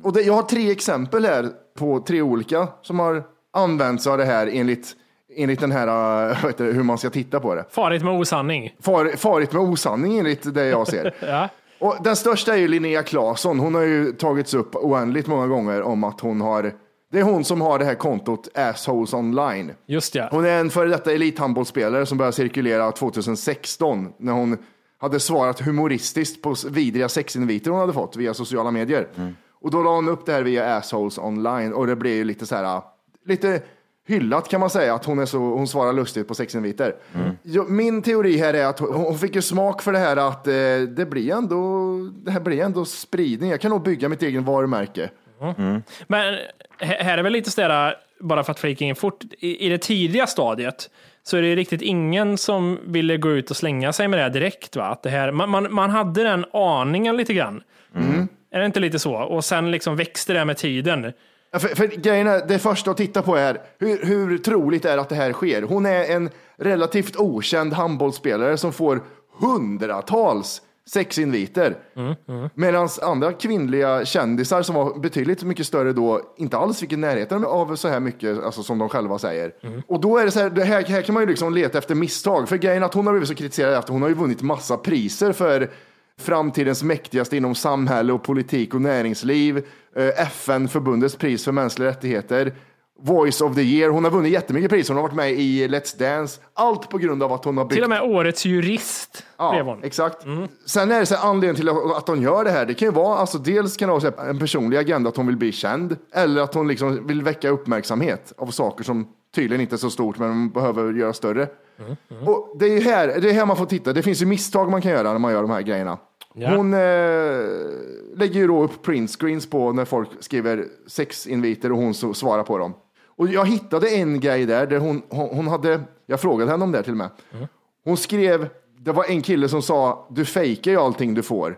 Och det, jag har tre exempel här på tre olika som har använt sig av det här enligt, enligt den här, (laughs) det, hur man ska titta på det. Farligt med osanning. Far, farit med osanning enligt det jag ser. (laughs) Ja. Och den största är ju Linnea Claesson. Hon har ju tagits upp oändligt många gånger om att hon har, det är hon som har det här kontot Assholes Online. Just ja. Hon är en före detta elithandbollsspelare som började cirkulera 2016 när hon hade svarat humoristiskt på vidriga sexinviter hon hade fått via sociala medier. Och då la hon upp det här via Assholes Online och det blev ju lite så här, lite hyllat kan man säga att hon, är så, hon svarar lustigt på sexinviter. Jo, Min teori här är att hon fick ju smak för det här att eh, det blir ändå, det här blir ändå spridning. Jag kan nog bygga mitt egen varumärke. Men här är väl lite sådär, bara för att flika in fort, i, i det tidiga stadiet så är det riktigt ingen som ville gå ut och slänga sig med det här direkt. Va? Att det här, man, man, man hade den aningen lite grann. Är det inte lite så? Och sen liksom växte det med tiden. Ja, För, för grejen är, det första att titta på är hur, hur troligt är att det här sker? Hon är en relativt okänd handbollsspelare som får hundratals sexinviter. Medan andra kvinnliga kändisar som var betydligt mycket större då inte alls fick i närheten av så här mycket alltså, som de själva säger. Och då är det så här, det här, här kan man ju liksom leta efter misstag. För grejen att hon har blivit så kritiserad att hon har ju vunnit massa priser för framtidens mäktigaste inom samhälle och politik och näringsliv. Eh, FN-förbundets pris för mänskliga rättigheter. Voice of the year. Hon har vunnit jättemycket priser. Hon har varit med i Let's Dance. Allt på grund av att hon har byggt Till och med årets jurist blev Ja, hon. exakt. Sen är det så här, anledningen till att, hon gör det här, det kan ju vara, alltså dels kan det vara en personlig agenda att hon vill bli känd, eller att hon liksom vill väcka uppmärksamhet av saker som tydligen inte är så stort, men man behöver göra större. Och det är här, det är här man får titta, det finns ju misstag man kan göra när man gör de här grejerna. Ja. Hon eh, lägger ju då upp printscreens på när folk skriver sexinviter och hon svarar på dem. Och jag hittade en grej där, där hon, hon, hon hade, jag frågade henne om det till och med. Hon skrev, det var en kille som sa, du fejkar ju allting du får.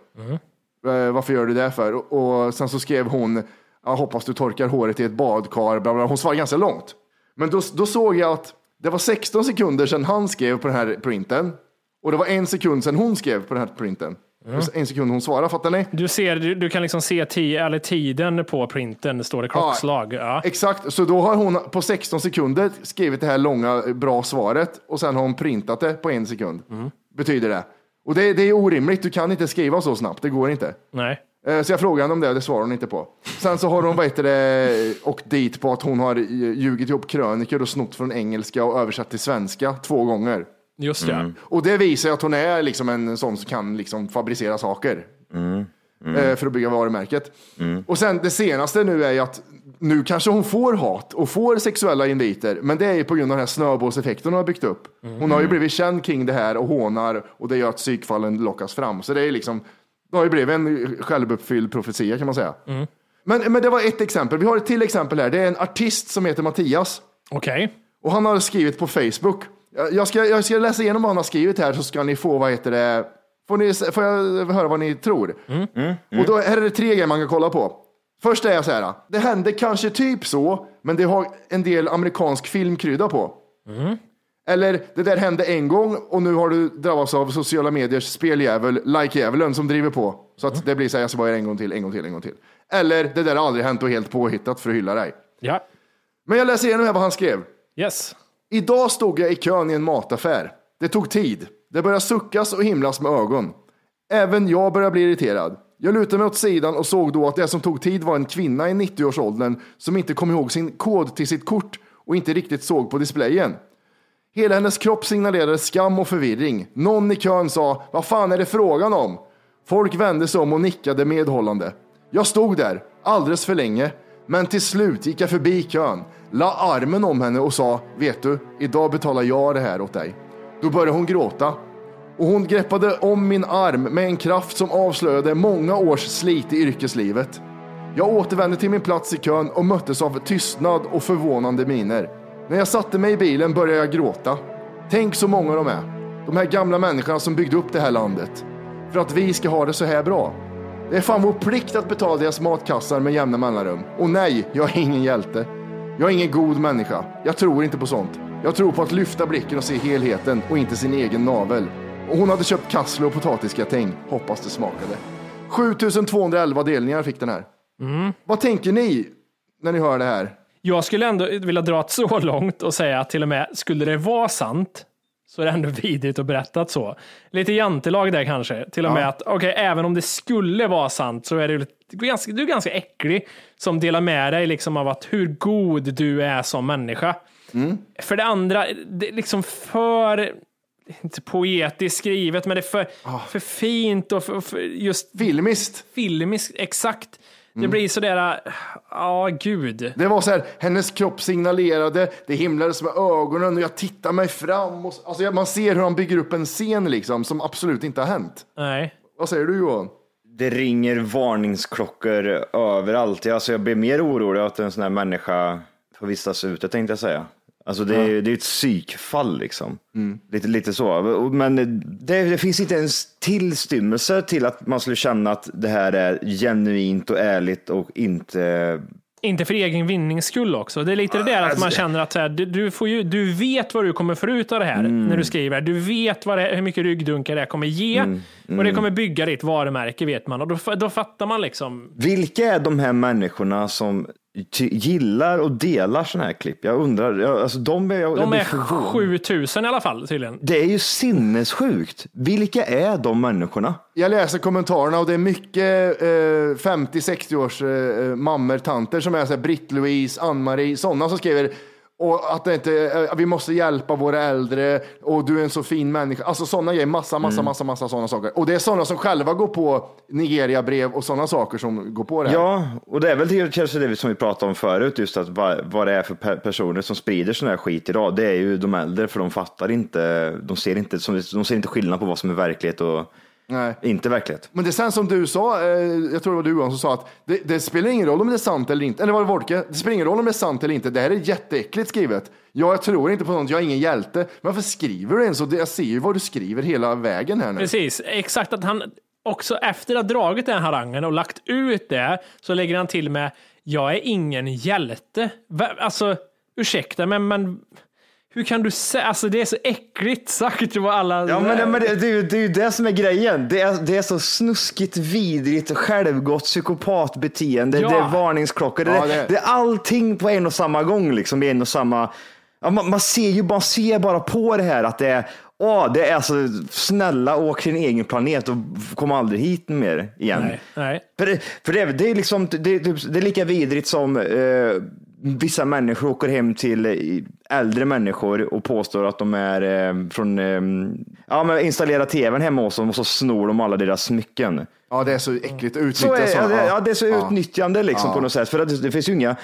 Eh, varför gör du det för? Och, och sen så skrev hon, jag hoppas du torkar håret i ett badkar. Bla bla. Hon svarade ganska långt. Men då, då såg jag att det var 16 sekunder sedan han skrev på den här printen. Och det var en sekund sedan hon skrev på den här printen. Och en sekund hon svarade, fattar ni? Du, ser, du, du kan liksom se eller tiden på printen, det står det klockslag. Ja. Exakt, så då har hon på 16 sekunder skrivit det här långa bra svaret och sen har hon printat det på en sekund. Betyder det. Och det, det är orimligt, du kan inte skriva så snabbt, det går inte. Nej. Eh, Så jag frågade henne om det och det svarade hon inte på. Sen så har hon vad det, åkt dit på att hon har ljugit ihop krönikor och snott från engelska och översatt till svenska två gånger. Just det. Och det visar att hon är liksom en sån som kan liksom fabricera saker. Eh, För att bygga varumärket. Och sen det senaste nu är ju att nu kanske hon får hat och får sexuella inviter. Men det är ju på grund av den här snöbollseffekten hon har byggt upp. Hon har ju blivit känd kring det här och hånar och det gör att psykfallen lockas fram. Så det är liksom, det har ju blivit en självuppfylld profetia kan man säga. Men, men det var ett exempel. Vi har ett till exempel här. Det är en artist som heter Mattias. Okej. Och han har skrivit på Facebook. Jag- ska, jag ska läsa igenom vad han har skrivit här så ska ni få, vad heter det, får, ni, får jag höra vad ni tror? Och då här är det tre grejer man kan kolla på. Först är jag så här, det hände kanske typ så, men det har en del amerikansk filmkrydda på. Eller det där hände en gång och nu har du drabbats av sociala mediers speldjävul, like-djävulen som driver på. Så att det blir så här, jag ska bara göra en gång till, en gång till, en gång till. Eller det där har aldrig hänt och helt påhittat för att hylla dig. Ja. Men jag läser igenom här vad han skrev. Yes. Idag stod jag i kön i en mataffär. Det tog tid. Det började suckas och himlas med ögon. Även jag började bli irriterad. Jag lutade mig åt sidan och såg då att det som tog tid var en kvinna i 90-årsåldern som inte kom ihåg sin kod till sitt kort och inte riktigt såg på displayen. Hela hennes kropp signalerade skam och förvirring. Någon i kön sa, vad fan är det frågan om? Folk vände sig om och nickade medhållande. Jag stod där, alldeles för länge, men till slut gick jag förbi kön, la armen om henne och sa, vet du, idag betalar jag det här åt dig. Då började hon gråta. Och hon greppade om min arm med en kraft som avslöjade många års slit i yrkeslivet. Jag återvände till min plats i kön och möttes av tystnad och förvånande miner. När jag satte mig i bilen började jag gråta. Tänk så många de är. De här gamla människorna som byggde upp det här landet. För att vi ska ha det så här bra. Det är fan vår plikt att betala deras matkassar med jämna mellanrum. Och nej, jag är ingen hjälte. Jag är ingen god människa. Jag tror inte på sånt. Jag tror på att lyfta blicken och se helheten och inte sin egen navel. Och hon hade köpt kassler och potatisgratäng. Hoppas det smakade. 7211 delningar fick den här. Vad tänker ni när ni hör det här? Jag skulle ändå vilja dra det så långt och säga att till och med skulle det vara sant så är det ändå (laughs) vidrigt och berättat så. Lite jantelag där kanske. Till och med att, okej, även om det skulle vara sant så är det ganska, du är ganska äcklig som delar med dig liksom av att hur god du är som människa. För det andra, det är liksom för, inte poetiskt skrivet, men det är för, för fint och för, för just Filmiskt. filmiskt, exakt. Det blir sådär, ja gud. Det var så här, hennes kropp signalerade, det himlades med ögonen och jag tittar mig fram. Och, alltså man ser hur han bygger upp en scen liksom, som absolut inte har hänt. Nej. Vad säger du Johan? Det ringer varningsklockor överallt. Alltså jag blir mer orolig att en sån här människa får vistas ute tänkte jag säga. Alltså det är, det är ett psykfall liksom. Lite, lite så. Men det, det finns inte ens tillstymmelse till att man skulle känna att det här är genuint och ärligt och inte Inte för egen vinnings skull också. Det är lite det där att man känner att här, du, får ju, du vet vad du kommer få ut av det här när du skriver. Du vet vad det, hur mycket ryggdunkar det kommer ge och det kommer bygga ditt varumärke vet man och då, då fattar man liksom. Vilka är de här människorna som gillar och delar sådana här klipp? Jag undrar. Jag, alltså de är, jag, De är förvånad. 7000 i alla fall tydligen. Det är ju sinnessjukt. Vilka är de människorna? Jag läser kommentarerna och det är mycket eh, 50-60 års eh, mammor, tanter som är så här Britt-Louise, Ann-Marie, sådana som skriver och att det inte, eh, vi måste hjälpa våra äldre och du är en så fin människa. Alltså sådana grejer, massa, massa, massa, massa sådana saker. Och det är sådana som själva går på Nigeria-brev och sådana saker som går på det här. Ja, och det är väl kanske det som vi pratade om förut, just att vad, vad det är för pe- personer som sprider sån här skit idag. Det är ju de äldre, för de fattar inte, de ser inte, de ser inte skillnad på vad som är verklighet och Nej. inte verklighet. Men det är sen som du sa, eh, jag tror det var du Johan som sa att det, det spelar ingen roll om det är sant eller inte. Eller var det Wolke? Det spelar ingen roll om det är sant eller inte. Det här är jätteäckligt skrivet. Ja, jag tror inte på sånt. Jag är ingen hjälte. Men varför skriver du ens? Jag ser ju vad du skriver hela vägen här nu. Precis, exakt att han också efter att ha dragit den harangen och lagt ut det så lägger han till med jag är ingen hjälte. Alltså, ursäkta men, men hur kan du säga, alltså det är så äckligt sagt vad alla... Ja, men, det, men det, det, är ju, det är ju det som är grejen. Det är, det är så snuskigt, vidrigt, självgott psykopatbeteende. Ja. Det är varningsklockor. Det, Ja, det... det- det är allting på en och samma gång. Liksom, i en och samma... Ja, man, man ser ju man ser bara på det här att det är Åh, det är alltså snälla, åk till din egen planet och kom aldrig hit mer igen. Nej, nej. För, det, för det, är- det, är liksom, det, det, det är lika vidrigt som eh, vissa människor åker hem till eh, äldre människor och påstår att de är eh, från, eh, ja men installera tvn hemma hos dem och så snor de alla deras smycken. Ja, det är så äckligt att Så utnyttja är, ja, det, ja, det är så Ja. utnyttjande liksom på något sätt. För att det, det finns ju inga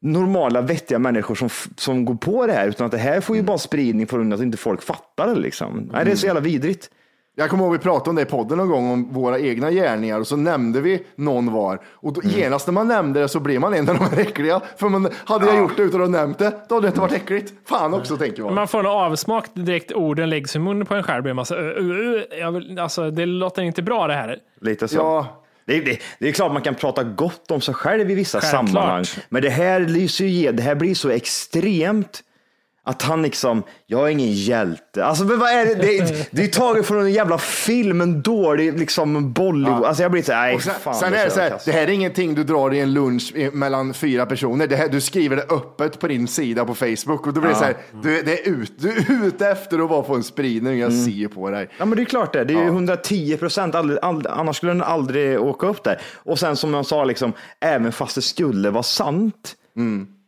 normala vettiga människor som, som går på det här, utan att det här får ju bara spridning på grund av att inte folk fattar det. Liksom. Nej, det är så jävla vidrigt. Jag kommer ihåg vi pratade om det i podden någon gång om våra egna gärningar och så nämnde vi någon var. Och då, genast när man nämnde det så blev man en av de här äckliga. För man, hade jag gjort det utan att nämnt det, då hade det inte varit äckligt. Fan också tänker man. Man får en avsmak direkt orden läggs i munnen på en själv. blir jag vill, alltså, det låter inte bra det här. Lite så. Ja. Det, det, det är klart man kan prata gott om sig själv i vissa Självklart. sammanhang. Men det här lyser ju det här blir så extremt att han liksom, jag är ingen hjälte. Alltså men vad är det? Det, det är taget från en jävla film, en dålig liksom Bollywood. Alltså jag blir så nej sen, fan. sen är det så här, det här är ingenting du drar i en lunch mellan fyra personer. Det här, du skriver det öppet på din sida på Facebook och då blir det så här, du, det är ut, du är ute efter att bara få en spridning. Jag ser ju på dig. Ja men det är klart det, det är ju 110 procent, annars skulle den aldrig åka upp där. Och sen som jag sa, liksom, även fast det skulle vara sant,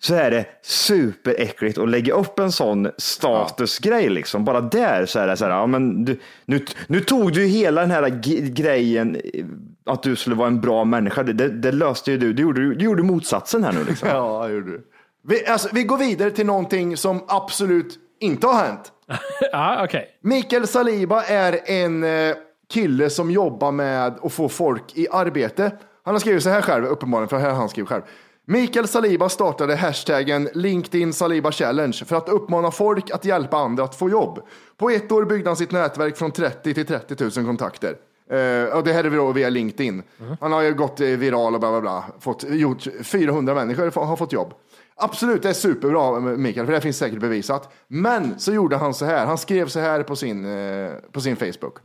så är det superäckligt att lägga upp en sån statusgrej. Liksom. Bara där så är det så här, ja, men du, nu, nu tog du hela den här grejen, eh, att du skulle vara en bra människa. Det, det, det löste ju du, du gjorde, du gjorde motsatsen här nu. Liksom. (laughs) Ja, det gjorde du. Vi, alltså, vi går vidare till någonting som absolut inte har hänt. (laughs) Ja, okej. Mikael Saliba är en eh, kille som jobbar med att få folk i arbete. Han har skrivit så här själv, uppenbarligen, för här har han skrivit själv. Mikael Saliba startade hashtaggen LinkedIn Saliba Challenge för att uppmana folk att hjälpa andra att få jobb. På ett år byggde han sitt nätverk från 30 till 30 000 kontakter. Eh, och det här är då via LinkedIn. Han har ju gått eh, viral och bla bla bla. Fått, gjort 400 människor har fått jobb. Absolut, det är superbra Mikael, för det finns säkert bevisat. Men så gjorde han så här, han skrev så här på sin, eh, på sin Facebook.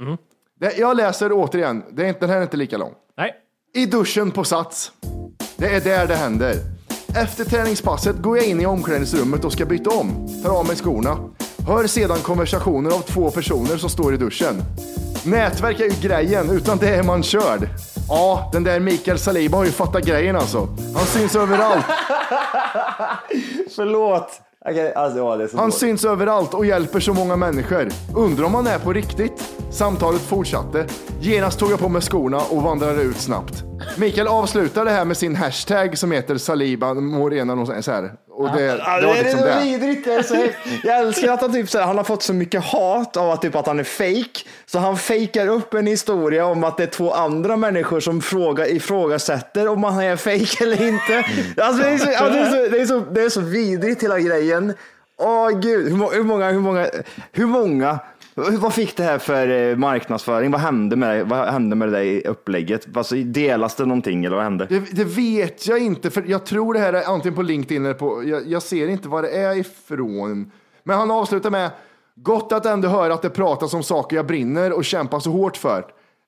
Det, jag läser återigen, det är inte, den här är inte lika lång. Nej. I duschen på Sats. Det är där det händer. Efter träningspasset går jag in i omklädningsrummet och ska byta om. Tar av mig skorna. Hör sedan konversationer av två personer som står i duschen. Nätverk är ju grejen, utan det är man körd. Ja, den där Mikael Saliba har ju fattat grejen alltså. Han syns överallt. (laughs) Förlåt. Okej, alltså, ja, Han syns överallt och hjälper så många människor. Undrar om han är på riktigt? Samtalet fortsatte. Genast tog jag på mig skorna och vandrade ut snabbt. Mikael avslutar det här med sin hashtag som heter Saliba Morena. och Så här. Och det, Ja, det var liksom så det. vidrigt. Jag älskar att han, typ, så här, han har fått så mycket hat av att, typ, att han är fake. Så han fejkar upp en historia om att det är två andra människor som frågar, ifrågasätter om han är fake eller inte. Alltså, det, är så, det, är så, det, är så, det är så vidrigt hela grejen. Åh gud, hur, hur många, hur många, hur många vad fick det här för eh, marknadsföring? Vad hände med det, vad hände med det där i upplägget? Alltså, delas det någonting eller vad hände? Det, det vet jag inte, för jag tror det här är antingen på LinkedIn eller på, jag, jag ser inte vad det är ifrån. Men han avslutar med, gott att ändå höra att det pratas om saker jag brinner och kämpar så hårt för.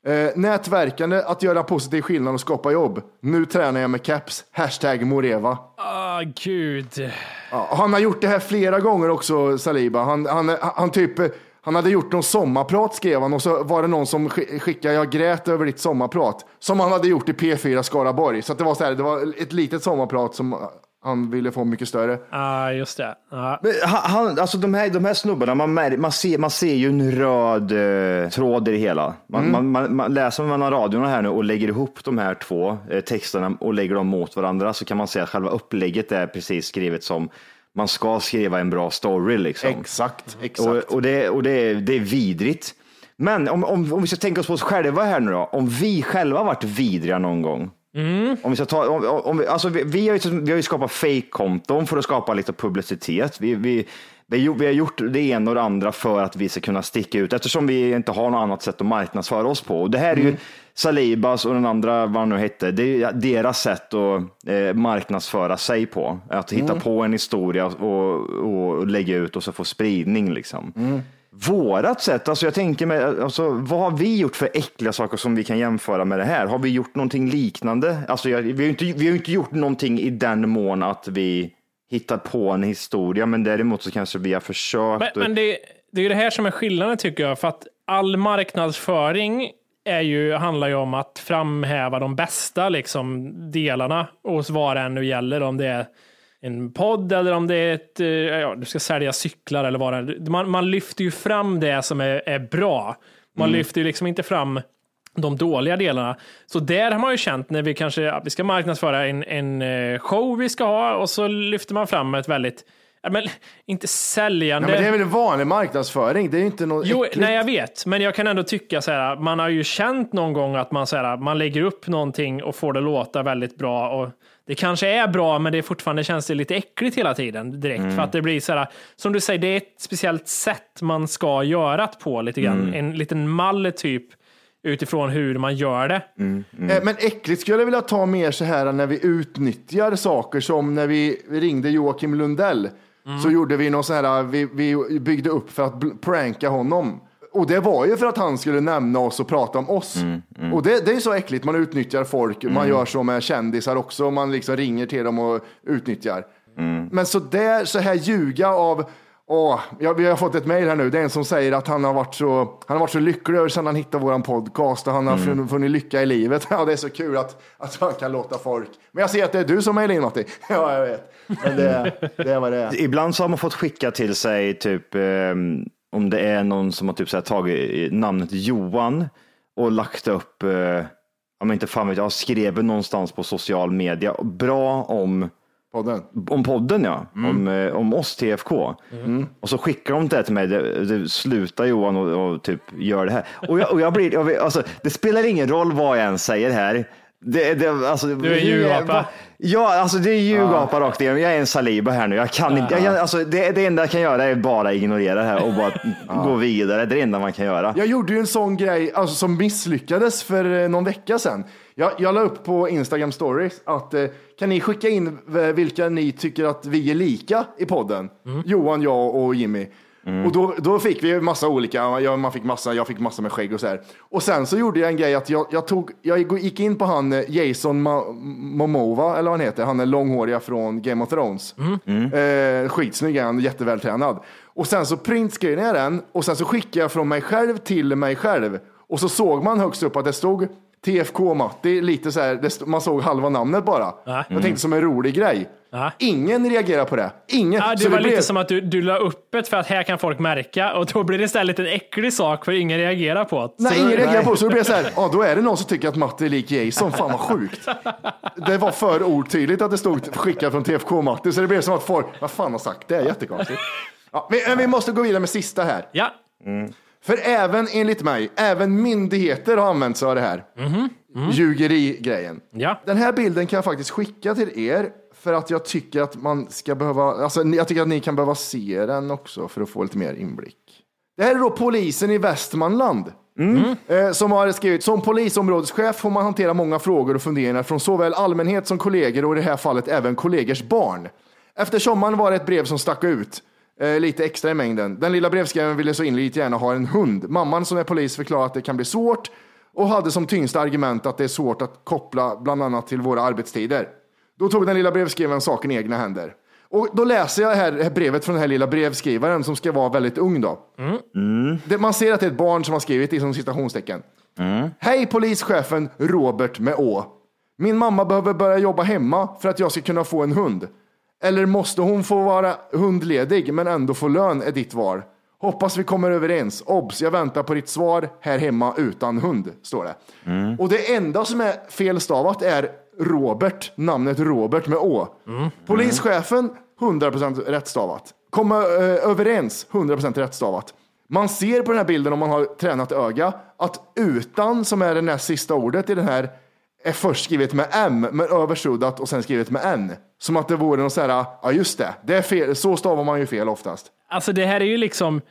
Eh, nätverkande, att göra positiv skillnad och skapa jobb. Nu tränar jag med caps, hashtag Moreva. Ah, gud. Ja, han har gjort det här flera gånger också, Saliba. Han, han, han, typ, han hade gjort någon sommarprat skrev han och så var det någon som sk- skickade jag grät över ditt sommarprat. Som han hade gjort i P4 Skaraborg. Så att det var så här, det var ett litet sommarprat som han ville få mycket större. Ja, just det. Men Han, alltså de här, de här snubbarna, man, mär, man, ser, man ser ju en röd eh, tråd i det hela. Man, man, man, man läser mellan radiorna här nu och lägger ihop de här två eh, texterna och lägger dem mot varandra så kan man säga att själva upplägget är precis skrivet som man ska skriva en bra story. Liksom. Exakt, exakt. Och, och, det, och det, är, det är vidrigt. Men om, om, om vi ska tänka oss på oss själva här nu då, om vi själva varit vidriga någon gång. Om vi, ska ta, om, om vi, alltså vi, vi, har ju, vi har ju skapat fake-konton för att skapa lite publicitet. Vi, vi, vi, har gjort- det ena och det andra för att vi ska kunna sticka ut eftersom vi inte har något annat sätt att marknadsföra oss på. Och det här är ju Salibas och den andra, vad han nu hette, det är deras sätt att eh, marknadsföra sig på. Att hitta på en historia och, och lägga ut och så få spridning. Liksom. Vårat sätt, alltså jag tänker mig, alltså, vad har vi gjort för äckliga saker som vi kan jämföra med det här? Har vi gjort någonting liknande? Alltså, jag, vi, har inte, vi har inte gjort någonting i den mån att vi hittar på en historia, men däremot så kanske vi har försökt. Men, men det, det är ju det här som är skillnaden tycker jag, för att all marknadsföring är ju, handlar ju om att framhäva de bästa liksom, delarna hos vad det än nu gäller, om det är en podd eller om det är ett, eh, ja, du ska sälja cyklar eller vad det är. Man, man lyfter ju fram det som är, är bra. Man lyfter ju liksom inte fram de dåliga delarna. Så där har man ju känt när vi kanske, ja, vi ska marknadsföra en, en eh, show vi ska ha och så lyfter man fram ett väldigt, men inte säljande. Nej, men det är väl vanlig marknadsföring, det är ju inte något Jo, äckligt. nej jag vet, men jag kan ändå tycka så här, man har ju känt någon gång att man, så här, man lägger upp någonting och får det låta väldigt bra. Och det kanske är bra, men det är fortfarande känns det lite äckligt hela tiden direkt. För att det blir så här, som du säger, det är ett speciellt sätt man ska göra det på lite grann, en liten mall typ utifrån hur man gör det. Eh, Men äckligt skulle jag vilja ta mer så här när vi utnyttjar saker som när vi ringde Joakim Lundell. Så gjorde vi någon så här, vi, vi byggde upp för att pranka honom. Och det var ju för att han skulle nämna oss och prata om oss. Och det, det är så äckligt, man utnyttjar folk. Man gör så med kändisar också, man liksom ringer till dem och utnyttjar. Men så där, så här ljuga av Åh, ja, vi har fått ett mejl här nu. Det är en som säger att han har varit så, han har varit så lycklig över sedan han hittade våran podcast och han har funnit, funnit lycka i livet. (laughs) Ja, det är så kul att, att man kan låta folk. Men jag ser att det är du som mejlar in Matti. (laughs) Ja, jag vet. Men det, det är vad det är. Ibland så har man fått skicka till sig typ ehm, om det är någon som har typ så här tagit namnet Johan och lagt upp, eh, om inte fan vet jag, skrivit någonstans på social media bra om Podden. Om podden ja, om, eh, om oss TFK. Och så skickar de det till mig, det, det, sluta Johan och, och typ gör det här. Och jag, och jag blir, jag alltså, det spelar ingen roll vad jag än säger här. Det, det, alltså, Du är ljugapa. Ja, alltså det är ljugapa rakt igenom. Jag är en saliba här nu. Jag kan inte, jag, alltså, det, det enda jag kan göra är bara ignorera det här och bara (laughs) gå vidare. Det är det enda man kan göra. Jag gjorde ju en sån grej alltså, som misslyckades för eh, någon vecka sedan. Jag, jag la upp på Instagram stories att eh, kan ni skicka in vilka ni tycker att vi är lika i podden? Johan, jag och Jimmy. Och då, då fick vi massa olika, jag, man fick massa, jag fick massa med skägg och så här. Och sen så gjorde jag en grej att jag, jag, tog, jag gick in på han eh, Jason Ma- Momova, eller vad han heter, han är långhåriga från Game of Thrones. Eh, skitsnygg han, jättevältränad. Och sen så printscreenade jag den och sen så skickade jag från mig själv till mig själv. Och så såg man högst upp att det stod TFK Matti, lite så här, det man såg halva namnet bara. Jag tänkte som en rolig grej. Ja. Ingen reagerar på det. Ingen. Ja, det Så var lite blev- som att du, du la upp ett för att här kan folk märka och då blir det istället en äcklig sak för ingen reagerar på det. Nej, Så då- ingen reagerar på det. Så det blev så här, ja, då är det någon som tycker att Matti är lik Jason. Fan vad sjukt. Det var för otydligt att det stod skickat från TFK Matti, så det blev som att folk, vad fan har sagt det? är jättekonstigt. Ja, vi, men vi måste gå vidare med sista här. Ja, För även enligt mig, även myndigheter har använt sig av det här. Ljugeri-grejen. Ja. Den här bilden kan jag faktiskt skicka till er för att jag tycker att man ska behöva, alltså jag tycker att ni kan behöva se den också för att få lite mer inblick. Det här är då polisen i Västmanland. Eh, som har skrivit, som polisområdeschef får man hantera många frågor och funderingar från såväl allmänhet som kollegor och i det här fallet även kollegors barn. Efter sommaren var det ett brev som stack ut. Eh, lite extra i mängden. Den lilla brevskrivaren ville så inligt gärna ha en hund. Mamman som är polis förklarade att det kan bli svårt och hade som tyngsta argument att det är svårt att koppla bland annat till våra arbetstider. Då tog den lilla brevskrivaren saken i egna händer. Och då läser jag här, brevet från den här lilla brevskrivaren som ska vara väldigt ung då. Det, man ser att det är ett barn som har skrivit i som citationstecken. Hej polischefen Robert med Å. Min mamma behöver börja jobba hemma för att jag ska kunna få en hund. Eller måste hon få vara hundledig men ändå få lön är ditt val. Hoppas vi kommer överens. Obs, jag väntar på ditt svar här hemma utan hund, står det. Och det enda som är felstavat är Robert, namnet Robert med Å. Polischefen, 100% rättstavat. Komma eh, överens, 100% rättstavat. Man ser på den här bilden om man har tränat öga att utan, som är det näst sista ordet i den här, är först skrivet med M, men översuddat och sen skrivet med N. Som att det vore något så här, ja just det, det är fel, så stavar man ju fel oftast. alltså det här är ju liksom,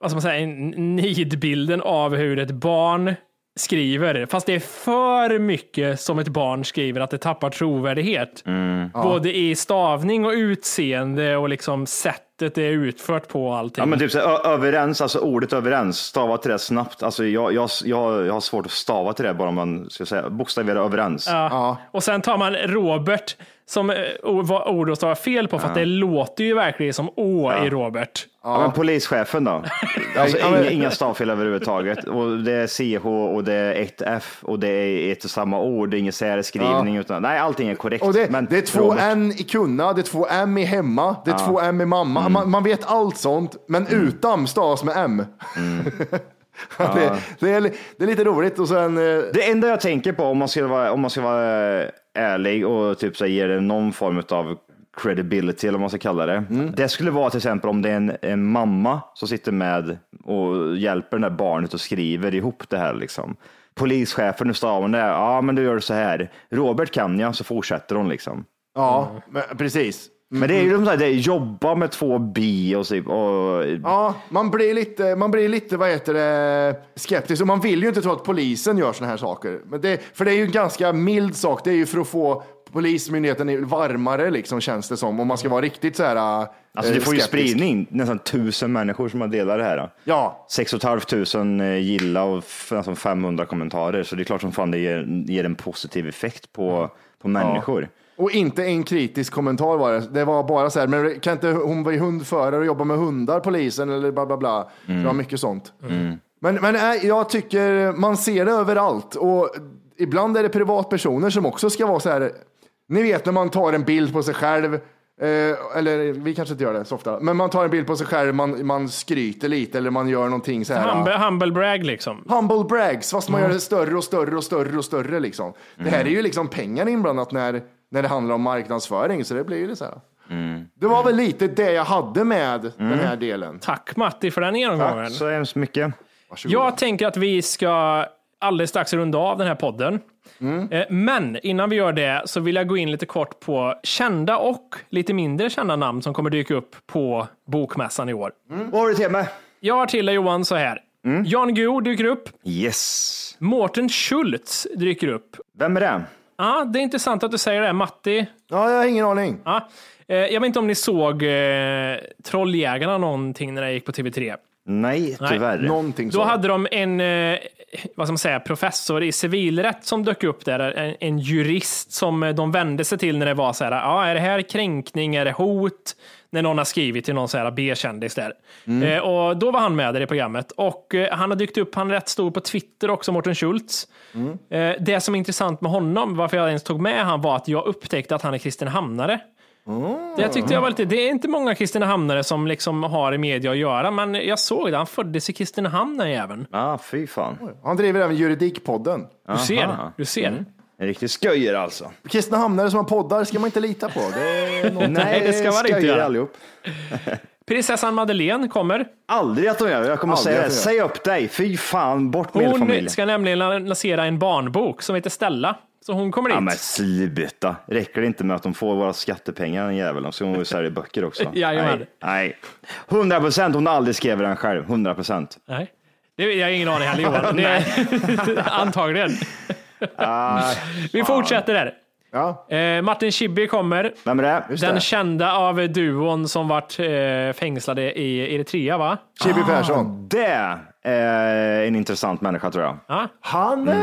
vad ska man säga, nidbilden av hur ett barn skriver. Fast det är för mycket som ett barn skriver att det tappar trovärdighet. Både i stavning och utseende och liksom sättet det är utfört på allting. Ja, men typ så, överens, alltså ordet överens, stava till det snabbt. Alltså, jag, jag, jag, jag har svårt att stava till det bara om man ska säga bokstavera överens. Ja. Och sen tar man Robert som eh, o- var ord att stava fel på för att det låter ju verkligen som Å i Robert. Ja. men polischefen då? (laughs) Alltså, Ja, inga, inga stavfel överhuvudtaget. Och det är CH och det är ett F och det är ett och samma ord. Det är ingen särskrivning. Utan, nej, allting är korrekt. Och det, men det är två Robert- N i kunna, det är två M i hemma, det är två M i mamma. Mm. Man, man vet allt sånt, men utan stavas med M. (laughs) (laughs) det, det, är, det är lite roligt. Och sen, eh, Det enda jag tänker på om man ska vara, om man ska vara eh, ärlig och typ så här, ge det någon form av credibility eller vad man ska kalla det. Mm. Det skulle vara till exempel om det är en, en mamma som sitter med och hjälper det där barnet och skriver ihop det här liksom. Polischefen, hon det. Ja, men du gör det så här. Robert kan jag, så fortsätter hon liksom. ja, men, precis. Men det är ju de där, det är jobba med två bi och, så, och Ja, man blir lite, man blir lite vad heter det, skeptisk och man vill ju inte tro att polisen gör såna här saker. Men det, för det är ju en ganska mild sak. Det är ju för att få polismyndigheten varmare liksom känns det som. Om man ska vara riktigt så här. Alltså eh, det får ju skeptisk. spridning, nästan tusen människor som har delat det här. Ja, 6 500 gilla och nästan 500 kommentarer. Så det är klart som fan det ger, ger en positiv effekt på, på människor. Och inte en kritisk kommentar var det. Det var bara så här, men kan inte hon vara hundförare och jobba med hundar, polisen eller bla bla bla. Det var mycket sånt. Men, men äh, jag tycker man ser det överallt och ibland är det privatpersoner som också ska vara så här. Ni vet när man tar en bild på sig själv, eh, eller vi kanske inte gör det så ofta, men man tar en bild på sig själv, man, man skryter lite eller man gör någonting så här. Humble, humble brag liksom. Humble brags, fast man gör det större och större och större och större liksom. Det här är ju liksom pengar inblandat när när det handlar om marknadsföring. Så det blir ju så här. Det var väl lite det jag hade med den här delen. Tack Matti för den genomgången. Tack så hemskt mycket. Varsågod. Jag tänker att vi ska alldeles strax runda av den här podden. Eh, Men innan vi gör det så vill jag gå in lite kort på kända och lite mindre kända namn som kommer dyka upp på Bokmässan i år. Vad har du till mig? Jag har till dig Johan så här. Jan Guillou dyker upp. Yes. Mårten Schultz dyker upp. Vem är det? Ja, det är intressant att du säger det. Matti. Ja, jag har ingen aning. Ja. Eh, Jag vet inte om ni såg eh, Trolljägarna någonting när det gick på TV3. Nej, tyvärr. Någonting Då så. hade de en eh, vad ska man säga, professor i civilrätt som dök upp där, en, en jurist som eh, de vände sig till när det var så här, ja, är det här kränkning, är det hot? När någon har skrivit till någon så här B-kändis där. Eh, och då var han med där i programmet och eh, han har dykt upp, han är rätt stor på Twitter också, Mårten Schultz. Eh, det som är intressant med honom, varför jag ens tog med han var att jag upptäckte att han är Kristinehamnare. Det tyckte jag var lite, det är inte många Kristinehamnare som liksom har i media att göra, men jag såg det, han föddes i Kristinehamn den jäveln. Ah, fy fan. Han driver även Juridikpodden. Du ser, du ser. En riktig sköjer alltså. Kristinehamnare som har poddar ska man inte lita på. Det. (laughs) Nej, det ska man inte göra. allihop. (laughs) Prinsessan Madeleine kommer. Aldrig att de gör. Jag kommer att Aldrig säga det. Säg upp dig. Fy fan, bort med Hon familjen. ska nämligen lansera en barnbok som heter Stella. Så hon kommer dit. Ja men sluta. Räcker det inte med att de får våra skattepengar den jäveln? Så hon vill sälja böcker också. (laughs) Jajamän. Nej. Nej. 100 procent. Hon har aldrig skrivit den själv. 100 procent. Nej. Det, jag har ingen aning heller Johan. (laughs) Det är, (laughs) antagligen. Vi fortsätter där. Ja. Eh, Martin Schibbye kommer. Vem är det? Just Den det. kända av duon som vart eh, fängslade i Eritrea va? Chibi Persson. Det är en intressant människa tror jag. Ja. Han, eh,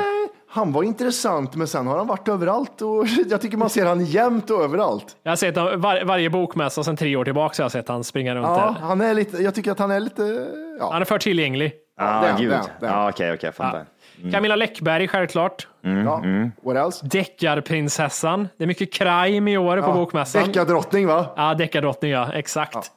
han var intressant, men sen har han varit överallt och (laughs) jag tycker man ser han jämt och överallt. Jag har sett var, varje bokmässa sedan tre år tillbaka så har jag sett han springa runt Ja, där. han är lite, jag tycker att han är lite, ja. Han är för tillgänglig. Ah, det är han, gud. är han, det är han. Ja, okej, okej, jag fattar. Camilla Läckberg självklart. ja. What else? Deckarprinsessan. Det är mycket crime i år på bokmässan. Deckardrottning va? Ja, deckardrottning ja, exakt.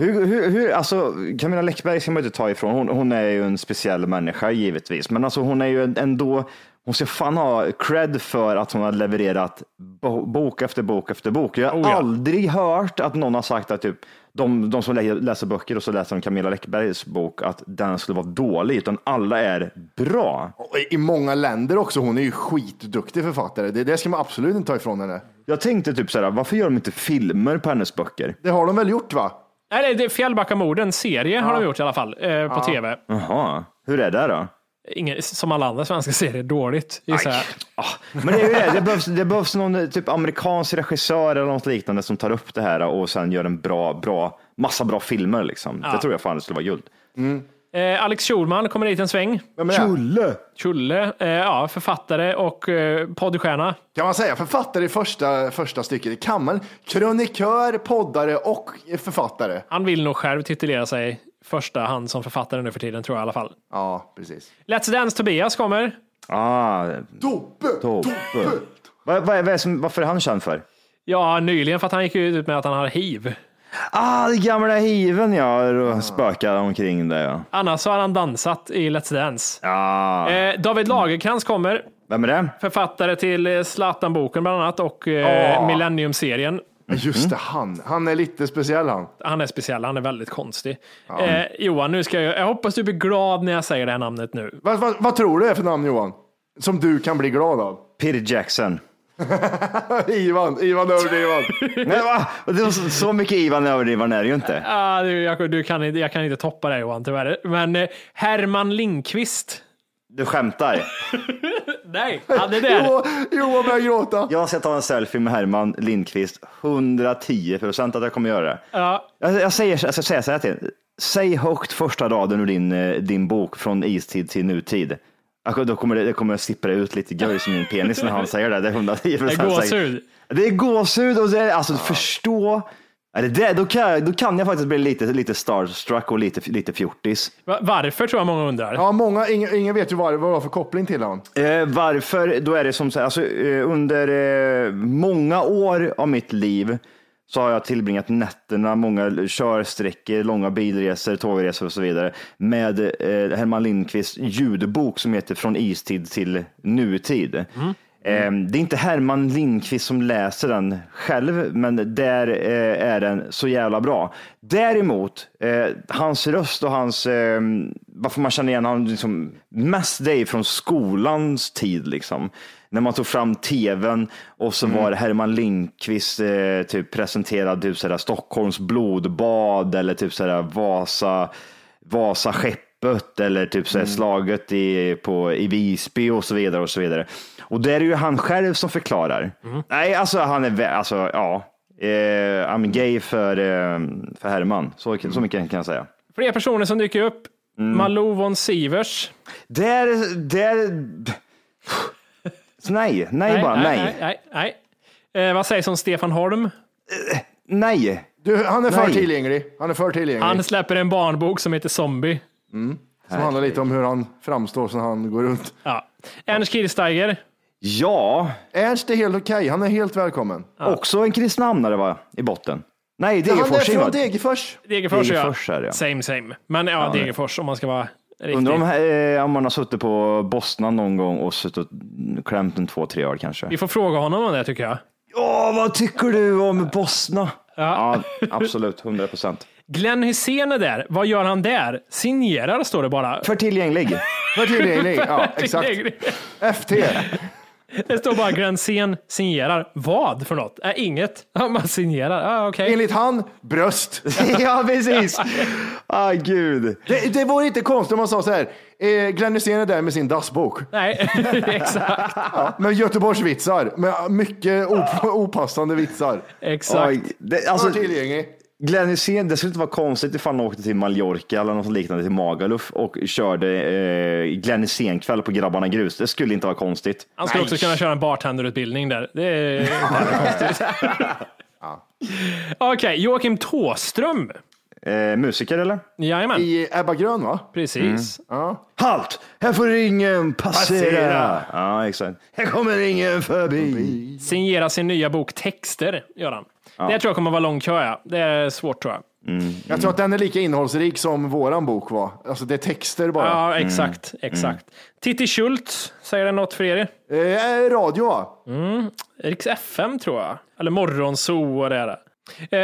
Hur, hur, hur, alltså, Camilla Läckberg ska man inte ta ifrån. Hon, hon är ju en speciell människa givetvis, men alltså, hon är ju ändå, hon ska fan ha cred för att hon har levererat bo, bok efter bok efter bok. Jag har Oh ja. aldrig hört att någon har sagt att typ, de, de som lä- läser böcker och så läser de Camilla Läckbergs bok, att den skulle vara dålig, utan alla är bra. I många länder också, hon är ju skitduktig författare. Det, det ska man absolut inte ta ifrån henne. Jag tänkte typ så här, varför gör de inte filmer på hennes böcker? Det har de väl gjort va? Nej, det är Fjällbackamorden, serie har de gjort i alla fall, eh, på tv. Jaha, hur är det då? Ingen, som alla andra svenska serier, dåligt. Ah, men det är ju det, det behövs, det behövs någon typ amerikansk regissör eller något liknande som tar upp det här och sen gör en bra, bra, massa bra filmer liksom. Det tror jag fan det skulle vara guld. Eh, Alex Schulman kommer dit en sväng. Vem är? Chulle! Chulle, eh, ja, författare och eh, poddstjärna. Kan man säga författare i första, första stycket? Det kan man. Krönikör, poddare och författare. Han vill nog själv titulera sig första hand som författare nu för tiden, tror jag i alla fall. Ja, precis. Let's Dance Tobias kommer. Ah, Tobbe! toppe. Vad, vad, vad är som, varför är han känd för? Ja, nyligen för att han gick ju ut med att han har hiv. Ah, det gamla hiven ja, och spökar omkring det ja. Annars så har han dansat i Let's Dance. Ah, Eh, David Lagerkrans kommer. vem är det? Författare till eh, Zlatan-boken bland annat och eh. Millennium-serien. Just det, han. Han är lite speciell han. Han är speciell, han är väldigt konstig. Eh, Johan, nu ska jag, jag hoppas du blir glad när jag säger det här namnet nu. Vad, vad, vad tror du är för namn Johan? Som du kan bli glad av? Peter Jackson. (laughs) Ivan, Ivan överdrivan. (laughs) Nej, va? Det var så, så mycket Ivan överdrivan är det ju inte. Ah, du, jag, du kan, inte- jag kan inte toppa det Johan, tyvärr. Men eh, Herman Lindqvist. Du skämtar. (laughs) Nej, han är där. Jo, Johan börjar gråta. Jag ska ta en selfie med Herman Lindqvist. 110 procent att jag kommer göra det. Ja, Jag, jag, säger, jag ska säga så här till. Säg högt första raden ur din, eh, din bok från istid till nutid. Alltså, Då kommer det, det kommer sippra ut lite göjs i min penis när han säger det. Det är 110 det är procent. gåshud. Det är gåshud och det är, alltså förstå. Eller det, då, kan jag, då kan jag faktiskt bli lite, lite starstruck och lite, lite fjortis. Va- Varför tror jag många undrar. Ja, många, ingen, ingen vet ju vad, vad det var för koppling till honom. Eh, varför? Då är det som så här, alltså, eh, under eh, många år av mitt liv så har jag tillbringat nätterna, många körsträckor, långa bilresor, tågresor och så vidare med eh, Herman Lindqvists ljudbok som heter Från istid till nutid. Eh, Det är inte Herman Lindqvist som läser den själv, men där eh, är den så jävla bra. Däremot, eh, hans röst och hans, eh, varför man känner igen honom liksom, mest det är från skolans tid. Liksom. När man tog fram tvn och så var det Herman Lindqvist eh, typ presenterad typ sådär, Stockholms blodbad eller typ sådär, Vasa, Vasaskeppet eller typ såhär, slaget i, på, i Visby och så vidare och så vidare. Och det är ju han själv som förklarar. Nej, alltså han är, alltså ja, eh, I'm gay för, eh, för Herman. Så, så mycket kan jag säga. Fler personer som dyker upp. Mm. Malou von Sivers. Där, där, nej, nej, bara nej. nej, nej, nej. Eh, vad sägs om Stefan Holm? Nej. Du, han är för Nej. tillgänglig. Han är för tillgänglig. Han släpper en barnbok som heter Zombie. Som handlar lite om hur han framstår när han går runt. Ja. Ernst Kirchsteiger. Ja, Ernst är helt okej. Han är helt välkommen. också en kristianamnare va, i botten. Nej, Han är Degerfors. från va? Degerfors. Degerfors, Degerfors är det, ja. ja. Same, same. Men ja, Degerfors om man ska vara riktig. Undrar om, eh, om man har suttit på Bosnan någon gång och suttit och klämt en två, tre år kanske. Vi får fråga honom om det tycker jag. Ja, vad tycker du om Bosna? Ja, absolut, 100 procent. Glenn Hysén är där. Vad gör han där? Signerar står det bara. För tillgänglig. För tillgänglig. (laughs) Ja, exakt. FT. Det står bara Glenn Hysén signerar. Vad för något? Äh, inget. Ja, Man signerar. Ah, okej. Enligt han, bröst. (laughs) ja, precis. Ah, gud. Det, det vore inte konstigt om man sa så här. Eh, Glenn Hysén är där med sin dassbok. Nej, (laughs) exakt. Med Göteborgsvitsar. Med mycket op- opassande vitsar. exakt. Oj, det, För alltså, tillgänglig. Glenn Hysén, det skulle inte vara konstigt ifall han åkte till Mallorca eller något liknande till Magaluf och körde eh, Glenn Hysén-kväll på Grabbarna Grus. Det skulle inte vara konstigt. Han skulle också kunna köra en bartenderutbildning där. Det är (laughs) inte konstigt. Okej, Joakim Tåström. Eh, musiker eller? Jajamän, I Ebba Grön va? precis. Halt! Här får ingen passera. Passera. Ja, exakt. Här kommer ingen förbi. Signera sin nya bok Texter, gör han. Det tror jag kommer vara lång kö, ja. Det är svårt tror jag. Jag tror att den är lika innehållsrik som våran bok var. Alltså det är texter bara. Ja, exakt, exakt. Titti Schultz, säger det något för er? Eh, radio va? Riks FM tror jag. Eller Morgonzoo och det är.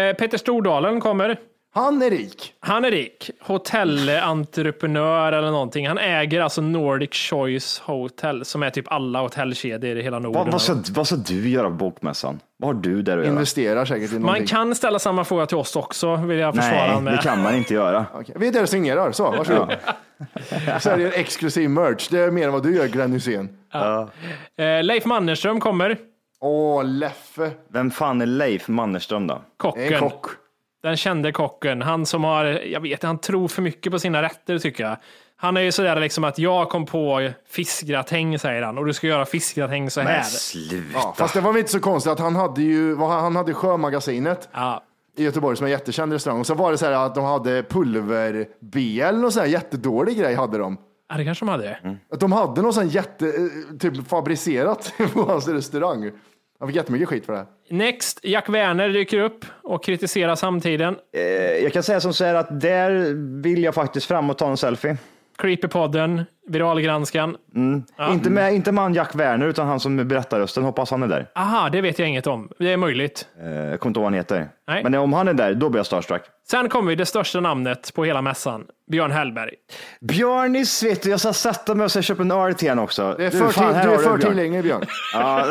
Eh, Peter Stordalen kommer. Han är rik. Han är rik. Hotellentreprenör eller någonting. Han äger alltså Nordic Choice Hotel som är typ alla hotellkedjor i hela Norden. Vad, vad, ska, vad ska du göra på bokmässan? Vad har du där att göra? Investerar säkert i Man någonting. kan ställa samma fråga till oss också, vill jag försvara Nej, honom det med. kan man inte göra. (laughs) Okej, Vi är där och signerar, så varsågod. Säljer exklusiv merch. Det är mer än vad du gör Glenn Hysén. Eh, Leif Mannerström kommer. Åh, Leffe. Vem fan är Leif Mannerström då? Kocken. En kock. Den kände kocken. Han som har, jag vet han tror för mycket på sina rätter tycker jag. Han är ju sådär liksom att jag kom på fiskgratäng säger han och du ska göra fiskgratäng så här. Men sluta. Ja, fast det var väl inte så konstigt att han hade ju, han hade Sjömagasinet Ja. i Göteborg som är en jättekänd restaurang. Och så var det så här att de hade pulver-BL och så här jättedålig grej hade de. ja, det kanske de hade. Att de hade något sånt jätte, eh, typ fabricerat (laughs) på hans restaurang. Han fick jättemycket skit för det. Next, Jack Werner dyker upp och kritiserar samtiden. Eh, jag kan säga som så här att där vill jag faktiskt fram och ta en selfie. Creepypodden, viralgranskan. Inte, med, inte med han Jack Werner, utan han som berättar rösten. Hoppas han är där. Aha, det vet jag inget om. Det är möjligt. Eh, jag kommer inte ihåg vad han heter. Nej. Men om han är där, då blir jag starstruck. Sen kommer vi det största namnet på hela mässan, Björn Hellberg. Björnis, vet du, jag ska sätta mig och ska köpa en öl till honom också. Det är Du, för, fan, till, här du är för Björn. tillgänglig Björn. (laughs) Ja.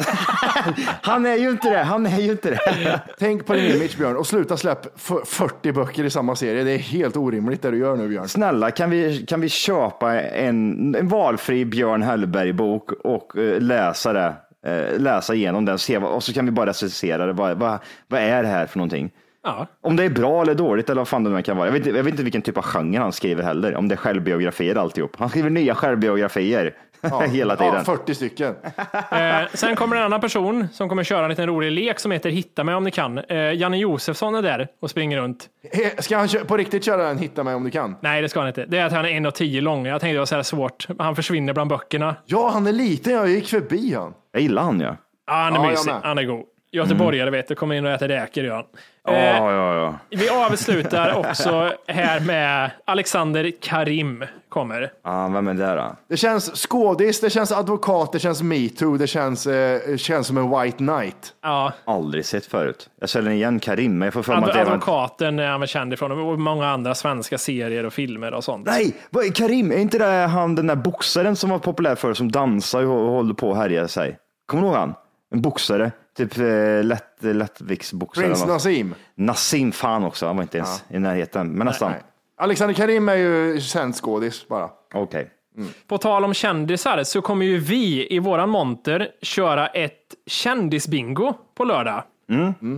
han är ju inte det, han är ju inte det. Tänk på din image Björn och sluta släpp f- 40 böcker i samma serie. Det är helt orimligt det du gör nu Björn. Snälla, kan vi, kan vi köpa en, en valfri Björn Hellberg-bok och eh, läsa det? Eh, läsa igenom den se, och så kan vi bara recensera det. Vad, vad, vad är det här för någonting? Ja, Om det är bra eller dåligt eller vad fan det nu kan vara. Jag vet, jag vet inte vilken typ av genre han skriver heller. Om det är självbiografier alltihop. Han skriver nya självbiografier (laughs) hela tiden. Ja, 40 stycken. (laughs) Eh, sen kommer en annan person som kommer köra en liten rolig lek som heter Hitta mig om ni kan. Eh, Janne Josefsson är där och springer runt. He- Ska han kö- på riktigt köra en Hitta mig om du kan? Nej, det ska han inte. Det är att han är 1,10 lång. Jag tänkte det var så här svårt. Han försvinner bland böckerna. Ja, han är liten. Jag gick förbi han. Jag gillar han ja. Ja, han är Ja, jag mysig. med. Han är god. Göteborgare vet du, kommer in och äter räkor gör han. Ja, Eh, ja, ja. Vi (laughs) avslutar också här med Alexander Karim kommer. ja. Vem är det då? Det känns skådis, det känns advokat, det känns metoo, det känns, eh, känns som en white knight. Ja, Aldrig sett förut. Jag känner igen Karim, men jag får för mig adv- att det var... advokaten är han väl känd ifrån och många andra svenska serier och filmer och sånt. Nej, vad är Karim, är inte det han den där boxaren som var populär förr som dansar och håller på och härjar sig? Kommer du ihåg han? En boxare, typ eh, lätt, lättviktsboxare. Prins. Nassim. Nassim fan också, han var inte ens i närheten, men nästan. Nej. Alexander Karim är ju känd skådis bara. Okej. På tal om kändisar så kommer ju vi i våran monter köra ett kändisbingo på lördag.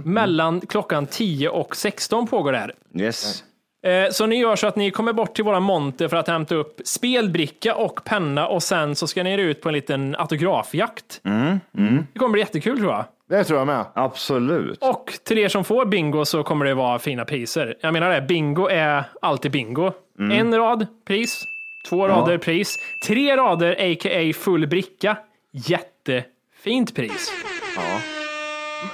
Mellan klockan 10 och 16 pågår det här. Yes. Eh, Så ni gör så att ni kommer bort till våra monter för att hämta upp spelbricka och penna och sen så ska ni ut på en liten autografjakt. Det kommer bli jättekul tror jag. Det tror jag med. Absolut. Och till er som får bingo så kommer det vara fina priser. Jag menar det, bingo är alltid bingo. En rad pris, två rader pris, tre rader a.k.a. full bricka. Jättefint pris.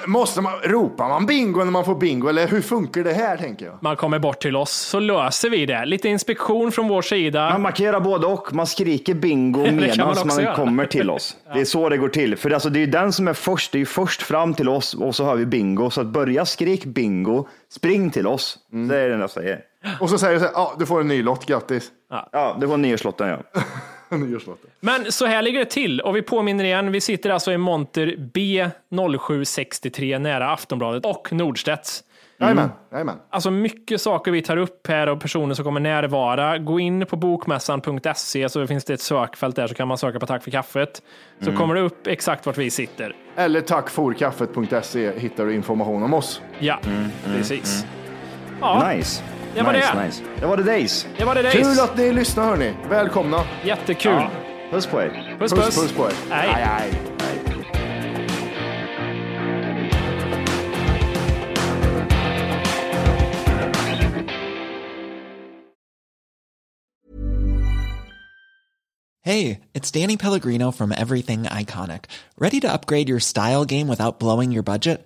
Måste man, ropar man bingo när man får bingo eller hur funkar det här tänker jag? Man kommer bort till oss så löser vi det. Lite inspektion från vår sida. Man markerar både och. Man skriker bingo (laughs) man medan man, göra. kommer till oss. (laughs) Det är så det går till. För alltså, det är ju den som är först. Det är ju först fram till oss och så hör vi bingo. Så att börja skrik bingo, spring till oss. Mm. Det är det jag säger. Och så säger du så här, ja du får en ny lott, grattis. Ja, det var nyårslotten ja. (laughs) (laughs) Men så här ligger det till och vi påminner igen. Vi sitter alltså i monter B0763 nära Aftonbladet och Nordstedts. Jajamän, jajamän. Alltså mycket saker vi tar upp här och personer som kommer närvara. Gå in på bokmässan.se så finns det ett sökfält där så kan man söka på Tack för kaffet. Så kommer det upp exakt vart vi sitter. Eller tackforkaffet.se hittar du information om oss. Ja, precis. Ja, Nice. Det var nice, det. Nice. Det var det days. det var det Kul Days. att ni lyssnar hörni. Välkomna. Jättekul. Puss på er. Puss, Puss puss. puss på er. Hej. Aj, aj. Hey, it's Danny Pellegrino from Everything Iconic. Ready to upgrade your style game without blowing your budget?